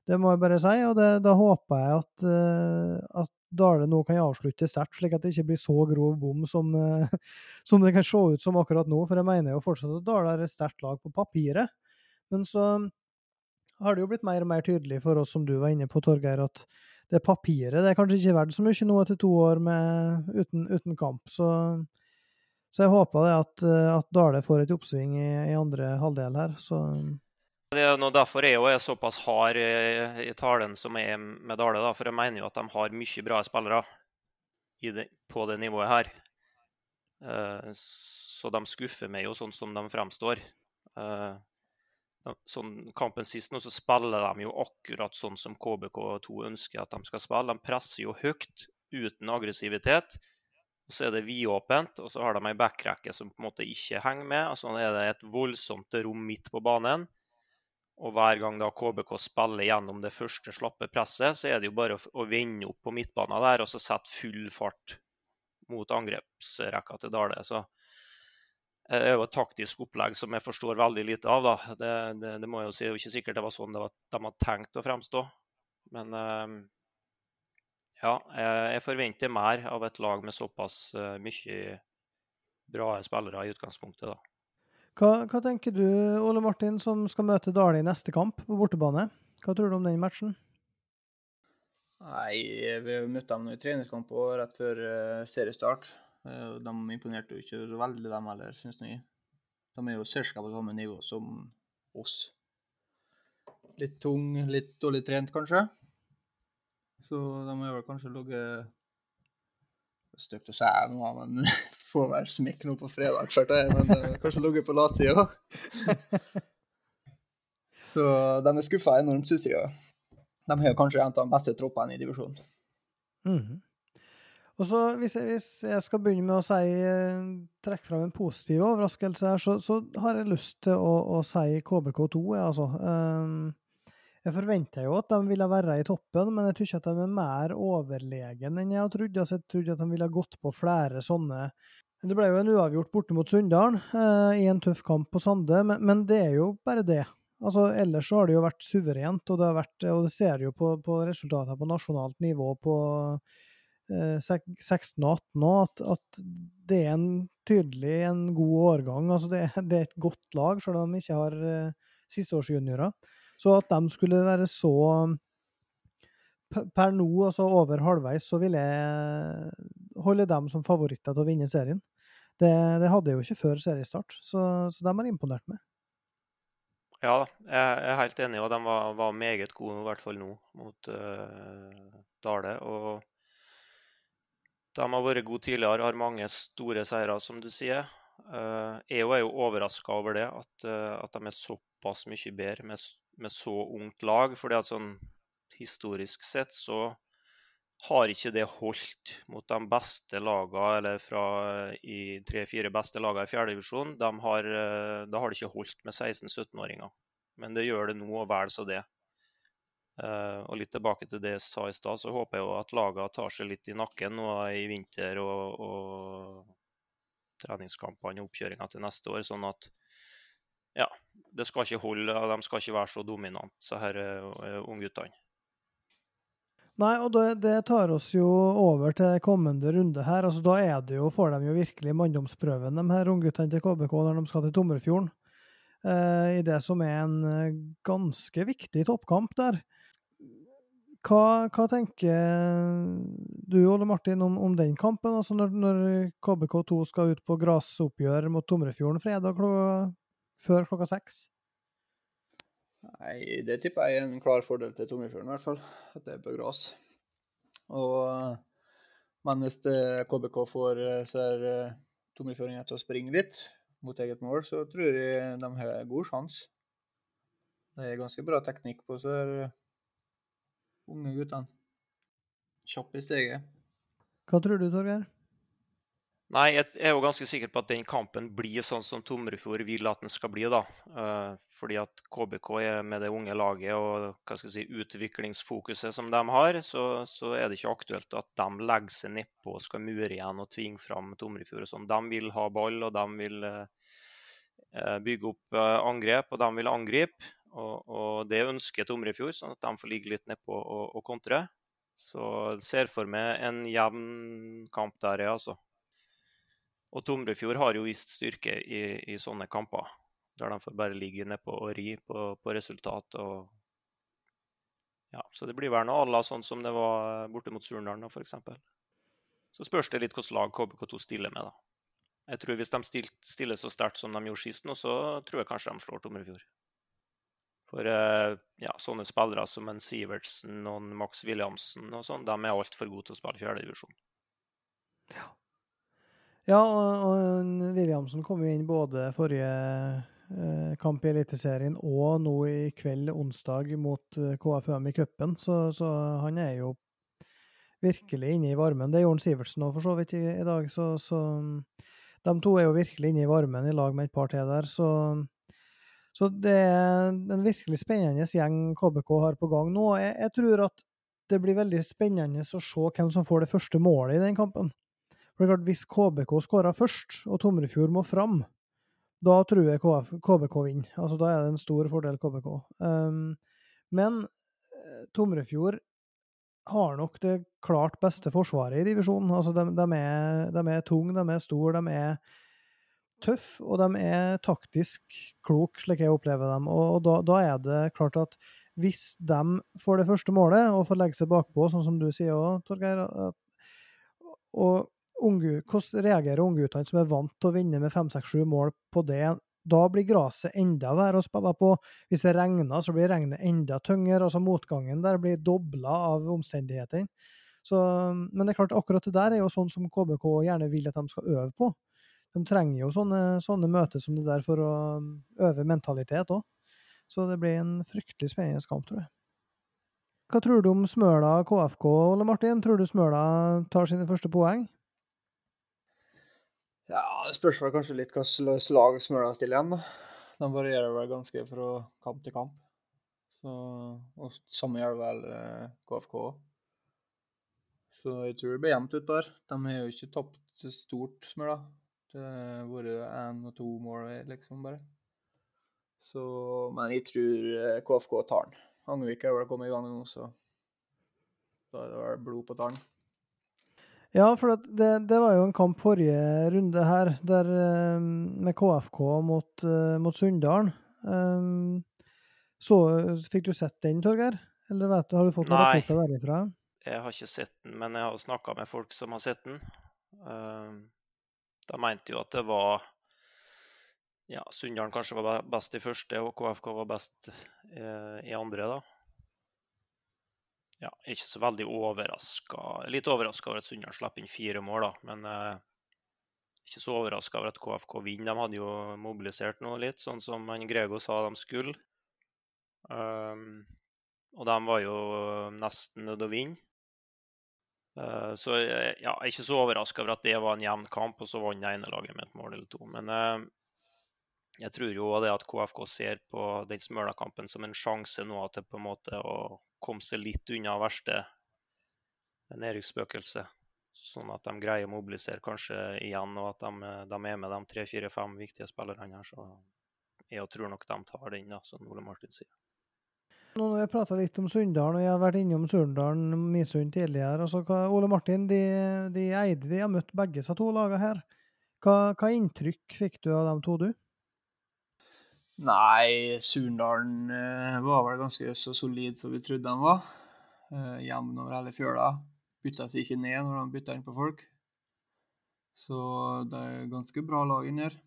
Det må jeg bare si, og det, da håper jeg at, uh, at Dale nå kan avslutte sterkt, slik at det ikke blir så grov bom som, uh, som, det kan se ut som akkurat nå. For jeg mener jo fortsatt at Dale er et sterkt lag på papiret. Men så har det jo blitt mer og mer tydelig for oss, som du var inne på, Torgeir, at det papiret det er kanskje ikke verdt så mye nå etter to år med, uten, uten kamp. Så så jeg håper det at, eh, at Dale får et oppsving i, i andre halvdel her. Så. Det er noe derfor jeg er såpass hard i, i talen som jeg er med Dale. Da, for jeg mener jo at de har mye bra spillere det, på det nivået her. Uh, så de skuffer meg jo sånn som de fremstår. Sånn, kampen sist nå så spiller de jo akkurat sånn som KBK2 ønsker at de skal spille. De presser jo høyt uten aggressivitet. Og så er det vidåpent, og så har de ei backrekke som på en måte ikke henger med. og så er det et voldsomt rom midt på banen. Og hver gang da KBK spiller gjennom det første slappe presset, så er det jo bare å vende opp på midtbanen der og så sette full fart mot angrepsrekka til Dale. Så det er jo et taktisk opplegg som jeg forstår veldig lite av. da. Det, det, det må jeg jo si. Det er jo ikke sikkert det var sånn det var, de hadde tenkt å fremstå. Men eh, ja, jeg forventer mer av et lag med såpass eh, mye bra spillere i utgangspunktet. da. Hva, hva, tenker du, Ole Martin, som skal møte Dale i neste kamp på bortebane? Hva tror du om den matchen? Nei, Vi møtte dem i treningskamp og rett før seriestart. Uh, de imponerte jo ikke så veldig, dem heller, syns jeg. De er jo ca. på samme nivå som oss. Litt tung, litt dårlig trent, kanskje. Så de har vel kanskje ligget Stygt å si noe, men får vel smekk nå på fredag, klart det. Men uh, kanskje ligget på latsida. Så de er skuffa enormt, syns jeg. De har kanskje en av de beste troppene i divisjonen. Mm -hmm. Og så hvis jeg, hvis jeg, skal begynne med å si, eh, trekke fram en positiv overraskelse her, så, så har jeg lyst til å, å si KBK2, jeg, altså. Um, jeg forventer jo at de ville være i toppen, men jeg tror ikke at de er mer overlegen enn jeg hadde trodd. Altså, jeg trodde at de ville gått på flere sånne Det ble jo en uavgjort borte mot Sunndalen eh, i en tøff kamp på Sande, men, men, det er jo bare det. Altså, ellers så har det jo vært suverent, og det, vært, og det ser jo på, på resultatene på nasjonalt nivå på eh, 16 og 18 òg, at, at, det er en tydelig en god årgang. Altså, det, det er et godt lag, selv om de ikke har uh, sisteårsjuniorer. Så at de skulle være så Per nå, altså over halvveis, så vil jeg holde dem som favoritter til å vinne serien. Det, det hadde jeg jo ikke før seriestart, så, så de har imponert meg. Ja, jeg er helt enig, og de var, var meget gode, i hvert fall nå, mot uh, Dale. Og de har vært gode tidligere, har mange store seire, som du sier. EU er jo overraska over det, at, uh, at, de er såpass mye bedre med, med så ungt lag. fordi at sånn historisk sett så har ikke det holdt mot de beste lagene, eller fra i tre-fire beste lagene i fjerdedivisjon. Da har det ikke holdt med 16-17-åringer. Men det gjør det nå, og vel så det. Uh, og litt tilbake til det jeg sa i stad, så håper jeg jo at lagene tar seg litt i nakken nå i vinter og, og treningskampene og oppkjøringa til neste år, sånn at ja, det skal ikke holde, de skal ikke være så dominante, her uh, ungguttene. Nei, og det, det, tar oss jo over til kommende runde her. altså Da er det jo, får de jo virkelig manndomsprøven, de her ungguttene til KBK, når de skal til Tomrefjorden. Uh, I det som er en ganske viktig toppkamp der. Hva, hva, tenker du, Ole Martin, om, om den kampen? Altså når, når KBK2 skal ut på grasoppgjør mot Tomrefjorden fredag klokka, før klokka seks? Nei, det tipper jeg er en klar fordel til Tomrefjorden, i hvert fall. At det er på gras. Og, men hvis KBK får eh, så er eh, tomrefjordinger til å springe litt mot eget mål, så tror jeg de har god sjanse. Det er ganske bra teknikk på så er eh, unge guttene. Kjapp i steget. Hva tror du, Torgeir? Nei, jeg er jo ganske sikker på at den kampen blir sånn som Tomrefjord vil at den skal bli. da. Uh, fordi at KBK er med det unge laget og hva skal jeg si, utviklingsfokuset som de har, så, så er det ikke aktuelt at de legger seg nedpå og skal mure igjen og tvinge fram Tomrefjord. og sånn. De vil ha ball, og de vil uh, bygge opp angrep, og de vil angripe. Og, og det ønsker Tomrefjord, sånn at de får ligge litt nedpå og, og kontre. Så ser for meg en jevn kamp der, jeg, altså. Og Tomrefjord har jo vist styrke i, i, sånne kamper, der de får bare ligge nedpå og ri på, på resultat. Og, ja, så det blir vel noe à la sånn som det var borte mot Surnadal, f.eks. Så spørs det litt hvilket lag KBK2 stiller med. da. Jeg tror Hvis de stiller så sterkt som de gjorde sist, nå, så tror jeg kanskje de slår Tomrefjord. For eh, ja, sånne spillere som en Sivertsen og en Max Williamsen og sånn, de er altfor gode til å spille fjerdedivisjon. Ja. Ja, og, og Williamsen kom jo inn både forrige eh, kamp i Eliteserien og nå i kveld, onsdag, mot KFM KFUM i cupen, så, så, han er jo virkelig inne i varmen. Det gjorde Sivertsen òg, for så vidt, i, i dag. Så, så, de to er jo virkelig inne i varmen i lag med et par til der. Så, så det er en virkelig spennende gjeng KBK har på gang nå. Jeg, jeg tror at det blir veldig spennende å se hvem som får det første målet i den kampen. For det er klart, Hvis KBK skårer først, og Tomrefjord må fram, da tror jeg KF, KBK vinner. Altså, Da er det en stor fordel KBK. Um, men Tomrefjord har nok det klart beste forsvaret i divisjonen. Altså, de, de, er, de er tunge, de er store, de er tøffe, og de er taktisk kloke, slik jeg opplever dem. Og, da, da, er det klart at hvis de får det første målet og får legge seg bakpå, sånn som du sier òg, Torgeir og unge, Hvordan reagerer ungguttene som er vant til å vinne med fem, seks, sju mål på det da blir gresset enda verre å spille på. Hvis det regner, så blir regnet enda tyngre. altså Motgangen der blir dobla av omstendighetene. Men det er klart, akkurat det der er jo sånn som KBK gjerne vil at de skal øve på. De trenger jo sånne, sånne møter som det der for å um, øve mentalitet òg. Så det blir en fryktelig spennende kamp, tror jeg. Hva tror du om Smøla KFK, Ole Martin? Tror du Smøla tar sine første poeng? Ja, Det spørs vel kanskje litt hva slags lag Smøla stiller igjen. De varierer vel ganske fra kamp til kamp. Så, og Samme gjør vel KFK òg. Så jeg tror det blir jevnt utpå her. De har jo ikke tapt stort, Smøla. Det har vært én og to mål, liksom, bare. Så, men jeg tror KFK eh, tar den. Angvik er vel kommet i gang nå, så da er det vel blod på tann. Ja, for det, det, var jo en kamp forrige runde her, der, eh, med KFK mot, eh, mot Sunndalen. Um, så Fikk du sett den, Torgeir? Eller vet har du fått noen rapporter derifra? Jeg har ikke sett den, men jeg har snakka med folk som har sett den. Um, de mente jo at det var ja, Sunndalen kanskje var best i første, og KFK var best eh, i andre, da ja, ikke så veldig overraska. Litt overraska over at Sunndal slipper inn fire mål, da. Men eh, ikke så overraska over at KFK vinner. De hadde jo mobilisert noe litt, sånn som Grego sa de skulle. Um, og de var jo nesten nødt å vinne. Uh, så ja, jeg er ikke så overraska over at det var en jevn kamp, og så vant det ene laget med et mål eller to. Men uh, jeg tror jo det at KFK ser på den Smøla-kampen som en sjanse nå til på en måte å komme seg litt unna verste nedrykksspøkelse. Sånn at de greier å mobilisere kanskje igjen, og at de, de er med de tre-fire-fem viktige spillerne her. Så jeg tror nok de tar den, da, som Ole Martin sier. Nå har jeg prata litt om Sunndalen, og jeg har vært innom Surndalen Misund tidligere. Altså, hva, Ole Martin, de, de eide de har møtt begge disse to lagene her. Hva, hva inntrykk fikk du av de to, du? Nei, Surndalen eh, var vel ganske så solid som vi trodde de var. Eh, jevn over hele fjøla. Bytta seg ikke ned når de bytta inn på folk. Så det er ganske bra lag inni her.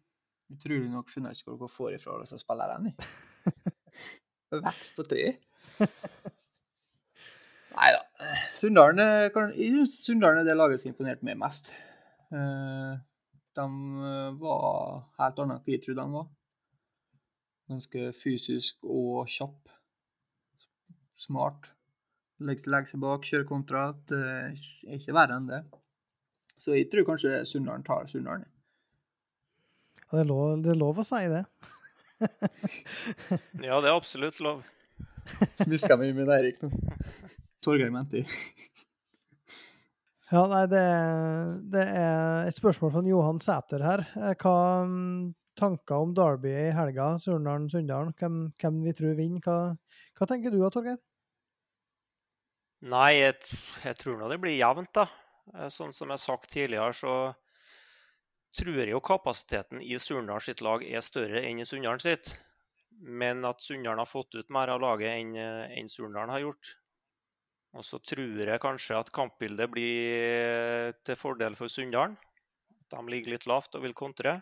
Utrolig nok skjønner jeg ikke hvor dere får ifra disse spillerne. Vekst på tre. Nei da. Sunndalen er det laget som imponerte meg mest. Eh, de var helt annet enn vi trodde de var. Ganske fysisk og kjapp. Smart. Legge seg bak, kjøre kontra. Det er ikke verre enn det. Så jeg tror kanskje Sunndalen tar Sunndalen. Det er lov å si det. ja, det er absolutt lov. Smiska meg med Eirik nå. Torgeir mente det Ja, nei, det, det, er et spørsmål fra Johan Sæter her. Eh, hva tanker om Derby i helga, Surnadal-Sunndalen? Hvem, hvem, vi tror vinner? Hva, hva, tenker du da, Torgeir? Nei, jeg, jeg tror nå det blir jevnt, da. Eh, sånn som jeg har sagt tidligere, så tror jeg jo kapasiteten i Surndal sitt lag er større enn i Sunndalen sitt. Men at Sunndalen har fått ut mer av laget enn, eh, enn Surndalen har gjort. Og så tror jeg kanskje at kampbildet blir til fordel for Sunndalen. De ligger litt lavt og vil kontre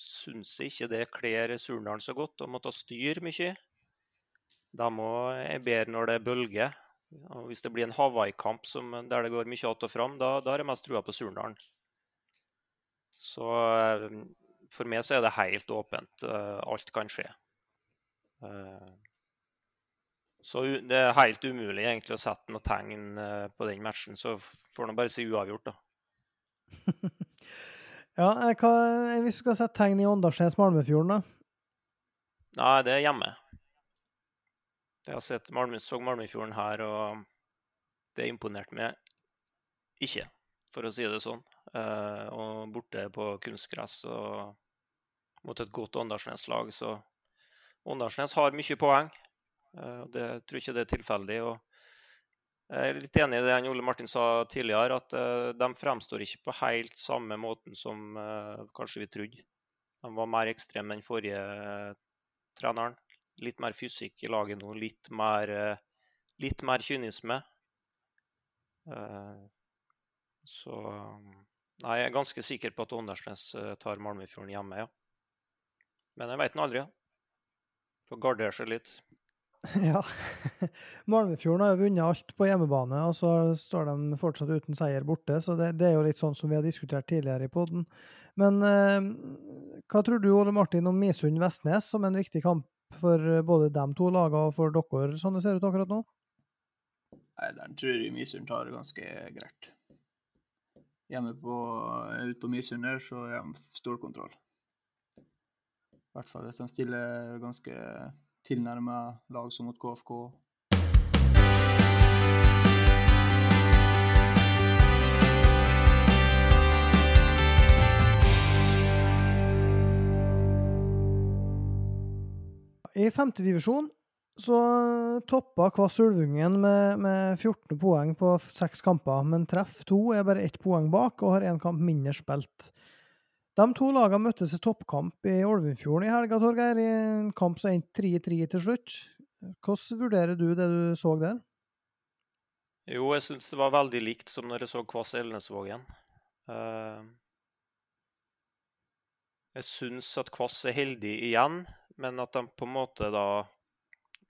syns ikke det kler Surndalen så godt å måtte styre mye. De er bedre når det er bølger. Hvis det blir en Hawaii-kamp der det går mye att og fram, da, da har jeg mest trua på Surndalen. Så eh, for meg så er det helt åpent. Eh, alt kan skje. Eh, Så det er helt umulig egentlig å sette noe tegn på den matchen, så får man bare si uavgjort, da. ja, hva, hvis du skal sette tegn i Åndalsnes-Malmefjorden, da? Nei, det er hjemme. Jeg har sett Malmø, så Malmefjorden her, og det imponerte meg ikke, for å si det sånn. Uh, og borte på kunstgress og mot et godt Åndalsnes-lag, så Åndalsnes har mye poeng. Uh, det jeg tror ikke det er tilfeldig. og jeg er litt enig i det Ole Martin sa tidligere, at uh, de fremstår ikke på helt samme måten som kanskje vi trodde. De var mer ekstreme enn forrige treneren. Litt mer fysikk i laget nå, litt mer, litt mer kynisme. Så Nei, jeg er ganske sikker på at Åndalsnes eh, tar Malmefjorden hjemme, ja. Men jeg veit nå aldri. Ja. Får gardere seg litt. Ja. Malmefjorden har jo vunnet alt på hjemmebane, og så står de fortsatt uten seier borte. Så det, det er jo litt sånn som vi har diskutert tidligere i poden. Men eh, hva tror du, Ole Martin, om Misund-Vestnes som en viktig kamp for eh, både de to lagene og for dere, sånn det ser ut akkurat nå? Nei, Den tror jeg Misund tar ganske greit hjemme på, ute på Misund der, så er de stålkontroll. I hvert fall hvis de stiller ganske tilnærma lag som mot KFK. I femtedivisjon så toppa Kvass Ulvungen med, med, 14 poeng på seks kamper, men treff to er bare ett poeng bak og har én kamp mindre spilt. De to lagene møttes i toppkamp i Olvenfjorden i helga, Torgeir, i en kamp som endte 3-3 til slutt. Hvordan vurderer du det du så der? Jo, jeg syns det var veldig likt som når jeg så Kvass Elnesvågen. Uh, jeg syns at Kvass er heldig igjen, men at de på en måte da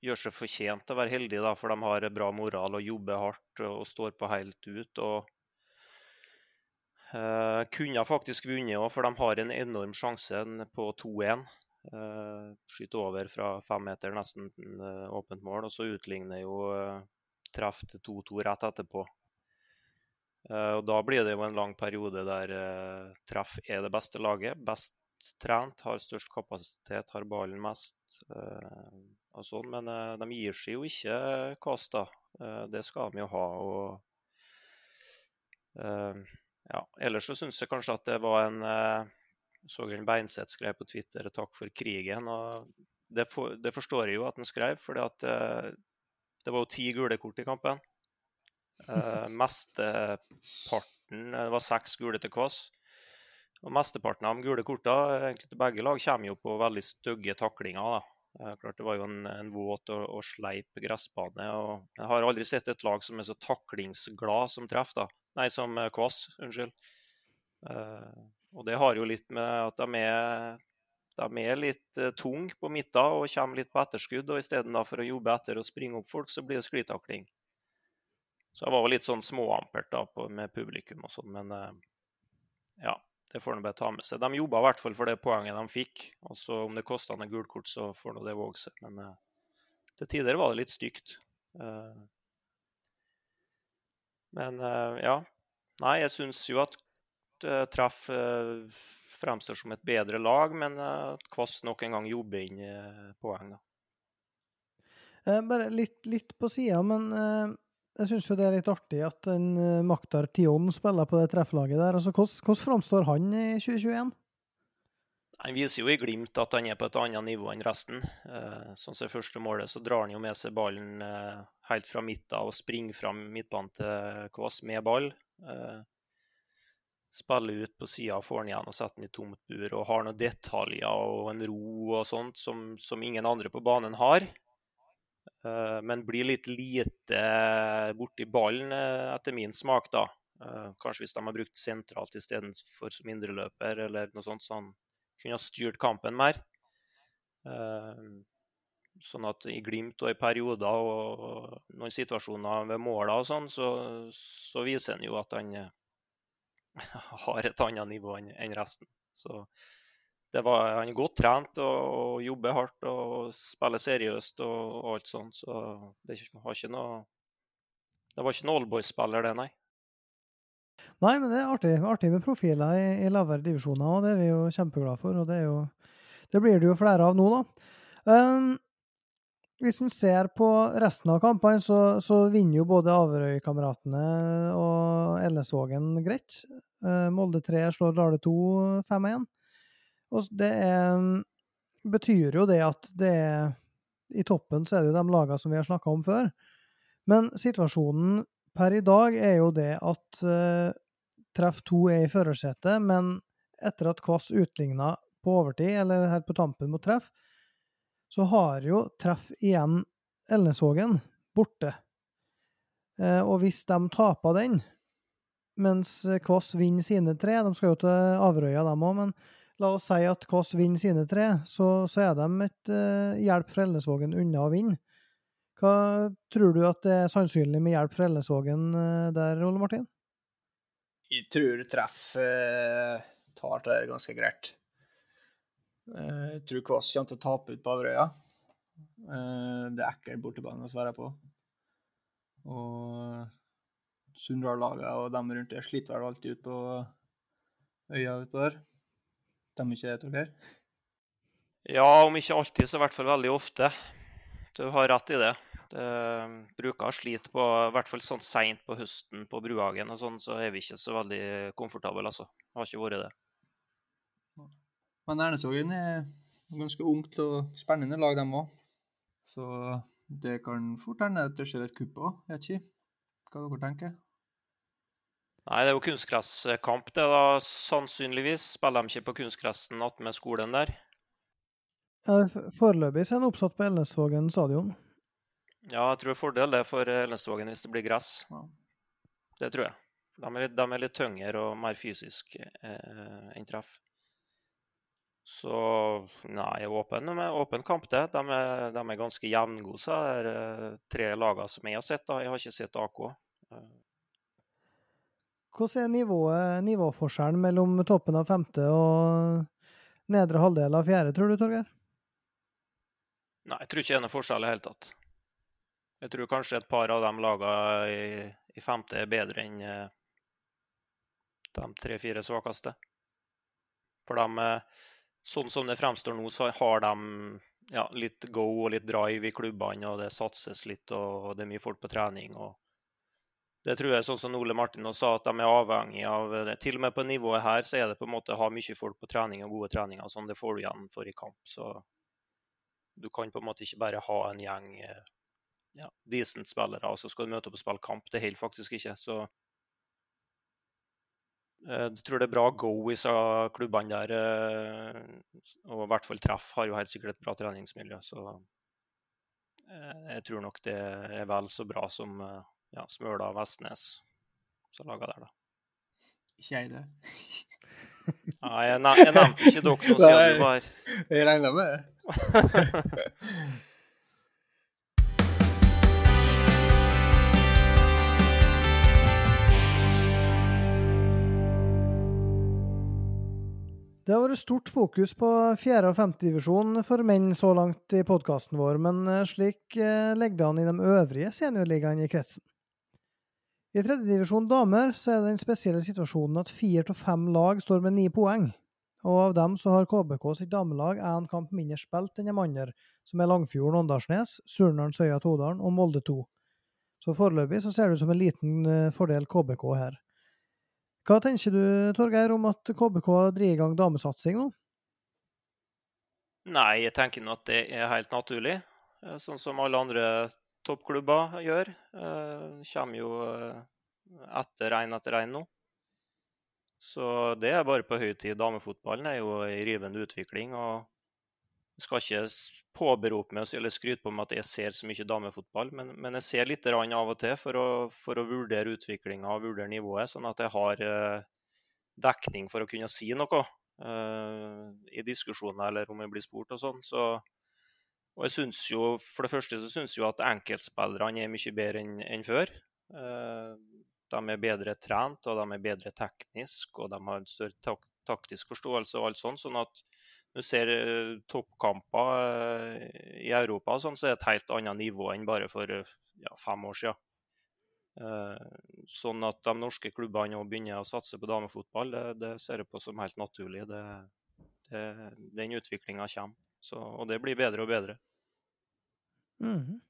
gjør seg fortjent til å være heldige, da, for de har bra moral og jobber hardt og står på helt ut. og uh, Kunne faktisk vunnet òg, for de har en enorm sjanse på 2-1. Uh, eh, skyter over fra fem meter, nesten uh, åpent mål. Og så utligner jo uh, treff til 2-2 rett etterpå. og Da blir det jo en lang periode der treff er det beste laget. Best trent, har størst kapasitet, har ballen mest. Og sånn, Men uh, de gir seg jo ikke Kåss. Uh, det skal de jo ha. og ja, Ellers så syns jeg kanskje at det var en så en Beinseth skrev på Twitter 'takk for krigen'. og Det, for, det forstår jeg jo at han skrev, for det var jo ti gule kort i kampen. Mesteparten Det var seks gule til Kvass. Og Mesteparten av de gule kortene egentlig til begge lag kommer jo på veldig stygge taklinger. da. Klart Det var jo en, en våt og, og, sleip gressbane. og Jeg har aldri sett et lag som er så taklingsglad som treff. da. Nei, som eh, Kvass. Unnskyld. Uh, og det har jo litt med at de er, de er litt uh, tunge på midten og kommer litt på etterskudd. og Istedenfor å jobbe etter og springe opp folk, så blir det sklitakling. Så jeg var litt sånn småampert da på, med publikum og sånn, men uh, ja. Det får de bare ta med seg. De jobba i hvert fall for det poenget de fikk. og så Om det kosta en gult kort, så får nå det våge seg. Men uh, til tider var det litt stygt. Uh, men uh, ja. Nei, jeg syns jo at treff fremstår som et bedre lag, men Kvass nok en gang jobber inn poeng. da. Bare litt, litt på sida, men jeg syns jo det er litt artig at en uh, Maktar Tion spiller på det trefflaget der. Altså, hvordan, hvordan framstår han i 2021? Han viser jo i Glimt at han er på et annet nivå enn resten. Eh, sånn som første målet, så drar han jo med seg ballen eh, helt fra midten og springer fram midtbanen til Kvass med ball. Eh, spiller ut på sida, får den igjen og setter den i tomt bur. Og har noen detaljer og en ro og sånt som, som ingen andre på banen har. Eh, men blir litt lite borti ballen, eh, etter min smak, da. Eh, kanskje hvis de har brukt sentralt istedenfor som indreløper, eller noe sånt, så han kunne ha styrt kampen mer. Sånn at i Glimt og i perioder og noen situasjoner ved måla og sånn, så, så, viser han jo at han har et annet nivå enn resten. Så var, han godt trent og, jobber hardt og spiller seriøst og, og alt sånt. Så det, var ikke noe, det var ikke noen oldboy-spiller, det, nei. Nei, men det er artig, artig med profiler i, i lavere divisjoner, og det er vi jo kjempeglade for. Og det, jo, det blir det jo flere av nå, da. Um, hvis en ser på resten av kampene, så, så vinner jo både Averøy-kameratene og Ellesvågen greit. Uh, Molde 3 slår Dale 2 5-1. Og det er, betyr jo det at det er I toppen så er det jo de lagene som vi har snakka om før. Men situasjonen per i dag er jo det at uh, treff 2 er i førersetet, men etter at Kvass utligna på overtid, eller her på tampen mot treff, så har jo treff igjen Elnesvågen borte. Uh, og hvis de taper den, mens Kvass vinner sine tre De skal jo til Averøya, dem òg, men La oss si at Kåss vinner sine tre, så, så er de et uh, hjelp fra Ellesvågen unna å vinne. Hva tror du at det er sannsynlig med hjelp fra Ellesvågen uh, der, Ole Martin? Jeg tror treff uh, tar det ganske greit. Jeg tror Kåss kommer til å tape ut på Averøya. Det er ekkel bortebane å svare på. Og Sunndal-laget og dem rundt der sliter vel alltid ut på øya utpå Stemmer ikke det, Torgeir? Ja, om ikke alltid, så i hvert fall veldig ofte. Du har rett i det. Det bruker å slite på, i hvert fall sånn seint på høsten på Bruhagen og sånn, så er vi ikke så veldig komfortable, altså. Har ikke vært det. Men Ernesvågen er ganske ungt og spennende lag, dem òg. Så det kan fort hende at det skjer et kupp òg, vet ikke. Hva dere tenker Nei, det er jo kunstgresskamp, det da, sannsynligvis. Spiller de ikke på kunstgressen attmed skolen der? Ja, Foreløpig er den oppsatt på Elnesvågen stadion. Ja, jeg tror det er fordel det for Elnesvågen hvis det blir gress. Ja. Det tror jeg. De er, litt, de er litt tyngre og mer fysisk eh, enn treff. Så nei, åpen, åpen kamp, det. De er, de er ganske jevngode, så er det eh, tre lagene som jeg har sett. da. Jeg har ikke sett AK. Hvordan er nivået, nivåforskjellen mellom toppen av femte og nedre halvdel av fjerde, tror du, Torgeir? Nei, jeg tror ikke det er noe forskjell i det hele tatt. Jeg tror kanskje et par av de lagene i, i femte er bedre enn eh, de tre-fire svakeste. For de, eh, sånn som det fremstår nå, så har de ja, litt go og litt drive i klubbene, og det satses litt, og det er mye folk på trening. og det tror jeg, sånn som Ole Martin sa, at de er avhengig av det. Til og med på nivået her så er det på en måte å ha mye folk på trening og gode treninger. sånn Det får du igjen for i kamp. Så du kan på en måte ikke bare ha en gjeng eh, ja, decent spillere, og så skal du møte opp og spille kamp. Det holder faktisk ikke. Så eh, jeg tror det er bra go i klubbene der. Eh, og i hvert fall Treff har jo helt sikkert et bra treningsmiljø. Så jeg tror nok det er vel så bra som ja, Smøla og Vestnes som laga der, da. Ikke jeg, det. Nei, jeg, jeg nevnte ikke dere noe siden du var Jeg regna med det. Det har vært stort fokus på 4. og 5. divisjon for menn så langt i podkasten vår, men slik eh, ligger det an i de øvrige seniorligaene i kretsen. I tredjedivisjon damer så er det den spesielle situasjonen at fire av fem lag står med ni poeng. Og av dem så har KBK sitt damelag én kamp mindre spilt enn de andre, som er Langfjorden Åndalsnes, Surnadal Søya Todalen og Molde 2. Så foreløpig så ser det ut som en liten eh, fordel KBK her. Hva tenker du, Torgeir, om at KBK driver i gang damesatsing nå? Nei, jeg tenker nå at det er helt naturlig. Eh, sånn som alle andre toppklubber gjør. Uh, kommer jo eh, etter én etter én nå. Så det er bare på høy tid. Damefotballen er jo i rivende utvikling. og Jeg skal ikke påberope meg eller skryte på meg at jeg ser så mye damefotball, men, men jeg ser litt av og til for å, for å vurdere utviklinga og vurdere nivået, sånn at jeg har uh, dekning for å kunne si noe i diskusjoner eller om jeg blir spurt og sånn. Så og jeg synes jo, For det første så syns jeg at enkeltspillerne er mye bedre enn, en før. Eh, de er bedre trent og de er bedre teknisk og de har en større tak taktisk forståelse og alt sånt. Sånn at du ser eh, toppkamper eh, i Europa, sånn, så er det et helt annet nivå enn bare for ja, fem år siden. Sånn at de norske klubbene òg begynner å satse på damefotball, det, det ser jeg på som helt naturlig. Det, det, den utviklinga kommer. Så, og det blir bedre og bedre. Mm.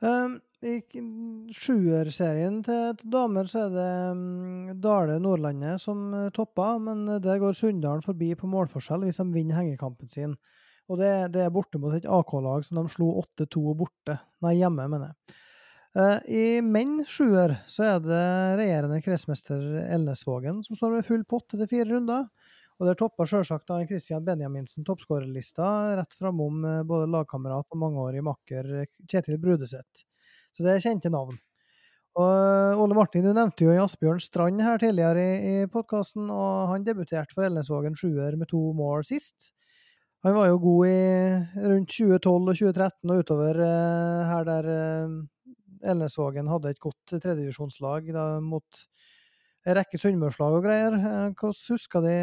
Um, I sjuerserien til, til, damer så er det um, Dale Nordlandet som uh, topper, men der går Sunndalen forbi på målforskjell hvis de vinner hengekampen sin. Og det, det er borte mot et AK-lag som de slo 8-2 borte. Nei, hjemme, mener jeg. Uh, I menn sjuer så er det regjerende kretsmester Elnesvågen som står med full pott etter fire runder. Og der toppa sjølsagt Christian Benjaminsen toppskårerlista, rett framom eh, både lagkamerat og mangeårig makker eh, Kjetil Brudeseth. Så det er kjente navn. Og eh, Ole Martin, du nevnte jo Asbjørn Strand her tidligere i, i podkasten, og han debuterte for Elnesvågen sjuer med to mål sist. Han var jo god i rundt 2012 og 2013 og utover her der Elnesvågen hadde et godt tredjedivisjonslag mot en rekke sunnmørslag og greier. Hvordan husker de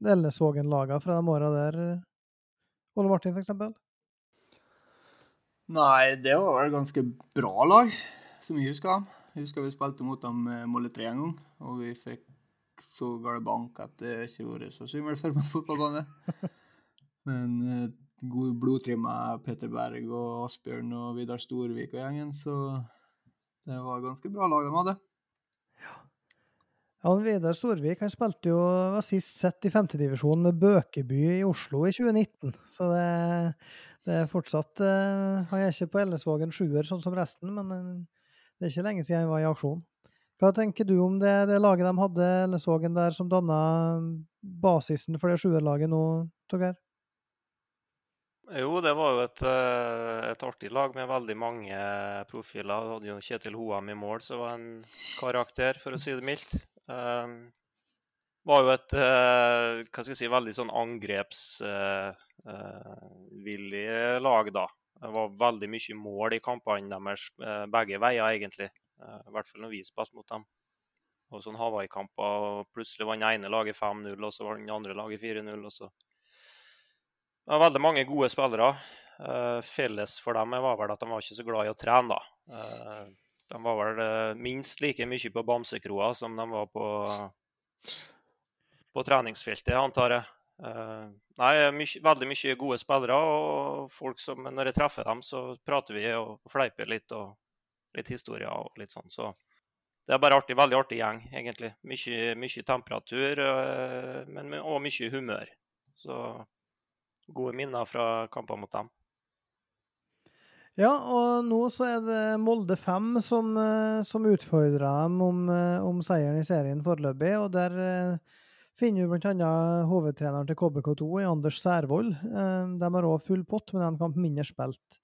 Elnesvågen-laga fra de åra der, Ole Martin f.eks.? Nei, det var vel ganske bra lag, som jeg husker. Jeg husker vi spilte mot dem Molle tre en gang, og vi fikk så gal bank at det ikke har vært så skummelt for meg fotballbane. Men eh, god blodtrimma Peter Berg og Asbjørn og Vidar Storvik og gjengen, så det var ganske bra lag de hadde. Ja, Vidar Storvik han spilte jo var sist sett i femtedivisjon med Bøkeby i Oslo i 2019. Så det, det er fortsatt uh, Han er ikke på Ellesvågen sjuer sånn som resten, men uh, det er ikke lenge siden han var i aksjon. Hva tenker du om det, det laget de hadde, Ellesvågen der, som danna basisen for det sjuerlaget nå, Torgeir? Jo, det var jo et, eh, et, artig lag med veldig mange profiler. Vi hadde jo Kjetil Hoam i mål, som var en karakter, for å si det mildt. Um, var jo et uh, hva skal jeg si, veldig sånn angrepsvillig uh, uh, lag, da. Det var veldig mye mål i kampene deres begge veier, egentlig. I hvert fall når vi spilte mot dem. Og sånn Hawaii-kamper, plutselig den ene laget 5-0, og så var den andre laget 4-0. og så... Det var veldig mange gode spillere. felles for dem var vel at de var ikke så glad i å trene, da. De var vel eh, minst like mye på bamsekroa som de var på, på treningsfeltet, antar jeg. Uh, nei, mye, veldig mye gode spillere, og folk som når jeg treffer dem, så prater vi og fleiper litt og litt historier og litt sånn. Så det er bare artig, veldig artig gjeng, egentlig. Mye, mye temperatur, uh, men og mye humør. Så gode minner fra kamper mot dem. Ja, og nå så er det Molde 5 som, eh, som utfordrer dem om, eh, om, seieren i serien foreløpig. Og der eh, finner vi bl.a. hovedtreneren til KBK2, Anders Særvold. De har òg full pott, men en kamp mindre spilt.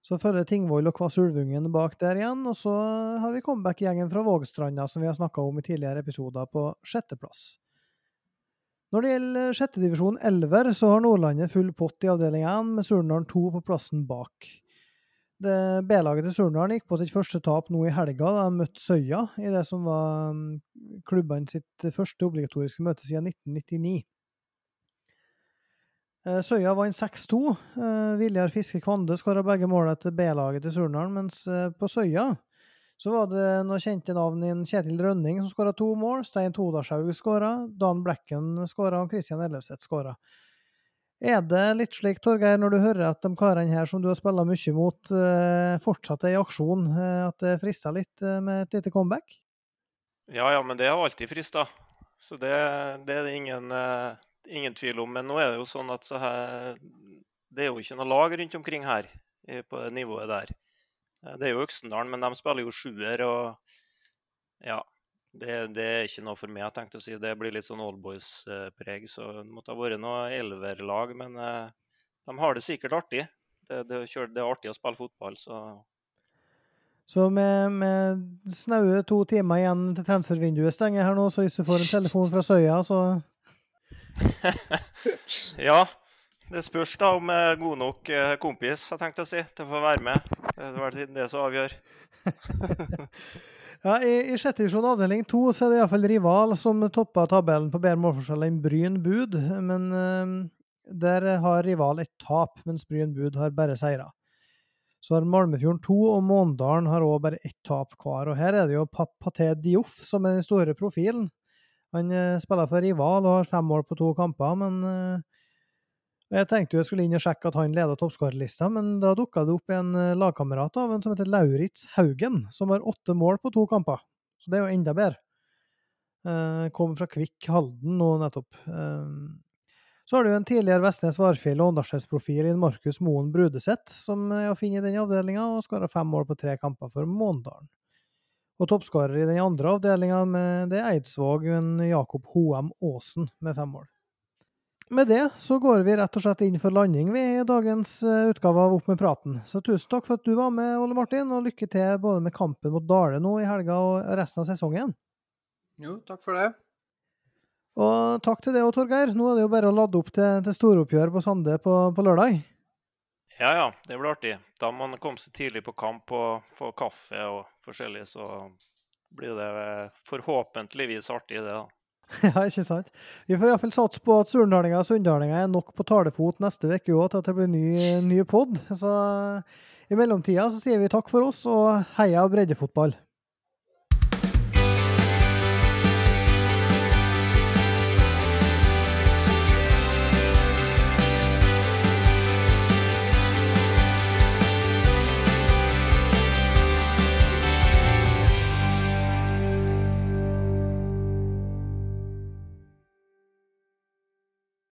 Så følger Tingvoll og Kvass Ulvungen bak der igjen. Og så har vi comeback-gjengen fra Vågstranda, som vi har snakka om i tidligere episoder, på sjetteplass. Når det gjelder sjettedivisjon elver, så har Nordlandet full pott i avdeling 1, med Surnadal 2 på plassen bak. B-laget til Surnadal gikk på sitt første tap nå i helga, da de møtte Søya i det som var klubben klubbene sitt første obligatoriske møte siden 1999. Eh, Søya vant 6-2. Eh, Viljar Fiske Kvande skåra begge målene til B-laget til Surnadal, mens eh, på Søya så var det noen kjente navn inn. Kjetil Rønning som skåra to mål. Stein Todalshaug skåra, Dan Blekken skåra og Christian Ellefseth skåra. Er det litt slik, Torgeir, når du hører at de karene her som du har spilt mye mot, eh, fortsatt er i aksjon, eh, at det frister litt eh, med et lite comeback? Ja, ja, men det har alltid frista. Så det, det, er det ingen, ingen, tvil om. Men nå er det jo sånn at så her, det er jo ikke noe lag rundt omkring her på det nivået der. Det er jo Øksendalen, men de spiller jo sjuer. og ja, det, det, er ikke noe for meg, jeg tenkte å si. Det blir litt sånn oldboys-preg. Så det måtte ha vært noe elverlag. Men eh, de har det sikkert artig. Det, det, det, er artig å spille fotball, så Så med, med snaue to timer igjen til transfervinduet stenger her nå, så hvis du får en telefon fra Søya, så Ja. Det spørs da om jeg er god nok eh, kompis, jeg tenkte å si, til å få være med. Det er vel det som avgjør. Ja, I, i sjette divisjon avdeling to så er det iallfall rival som topper tabellen på bedre målforskjell enn Bryn Bud. Men eh, der har rival et tap, mens Bryn Bud har bare seire. Så har Malmefjorden 2 og Måndalen har òg bare ett tap hver. Og her er det jo Pa- Paté Dioff som er den store profilen. Han eh, spiller for rival og har fem mål på to kamper, men eh, jeg tenkte jo jeg skulle inn og sjekke at han leda toppskårerlista, men da dukka det opp en eh, lagkamerat av en som heter Lauritz Haugen, som har åtte mål på to kamper. Så det er jo enda bedre. Eh, kom fra Kvikk Halden nå nettopp. Eh, så har du en tidligere Vestnes Varfjell og Åndalsnes-profil i Markus Moen Brudeseth, som er å finne i den avdelinga, og skåra fem mål på tre kamper for Måndalen. Og toppskårer i den andre avdelinga, det er Eidsvåg, Jakob Hoem Aasen, med fem mål. Med det så går vi rett og slett inn for landing vi i dagens eh, utgave av Opp med praten. Så tusen takk for at du var med, Ole Martin, og lykke til både med kampen mot Dale nå i helga og resten av sesongen. Jo, takk for det. Og takk til deg òg, Torgeir. Nå er det jo bare å lade opp til, til storoppgjør på Sande på, på lørdag. Ja, ja, det blir artig. Da må man komme seg tidlig på kamp og få kaffe og forskjellig, så blir det forhåpentligvis artig, det. da. Ja, ikke sant? Vi får iallfall satse på at surndalinga og sunndalinger er nok på talefot neste uke òg til at det blir ny, ny pod. Så i mellomtida så sier vi takk for oss, og heia breddefotball.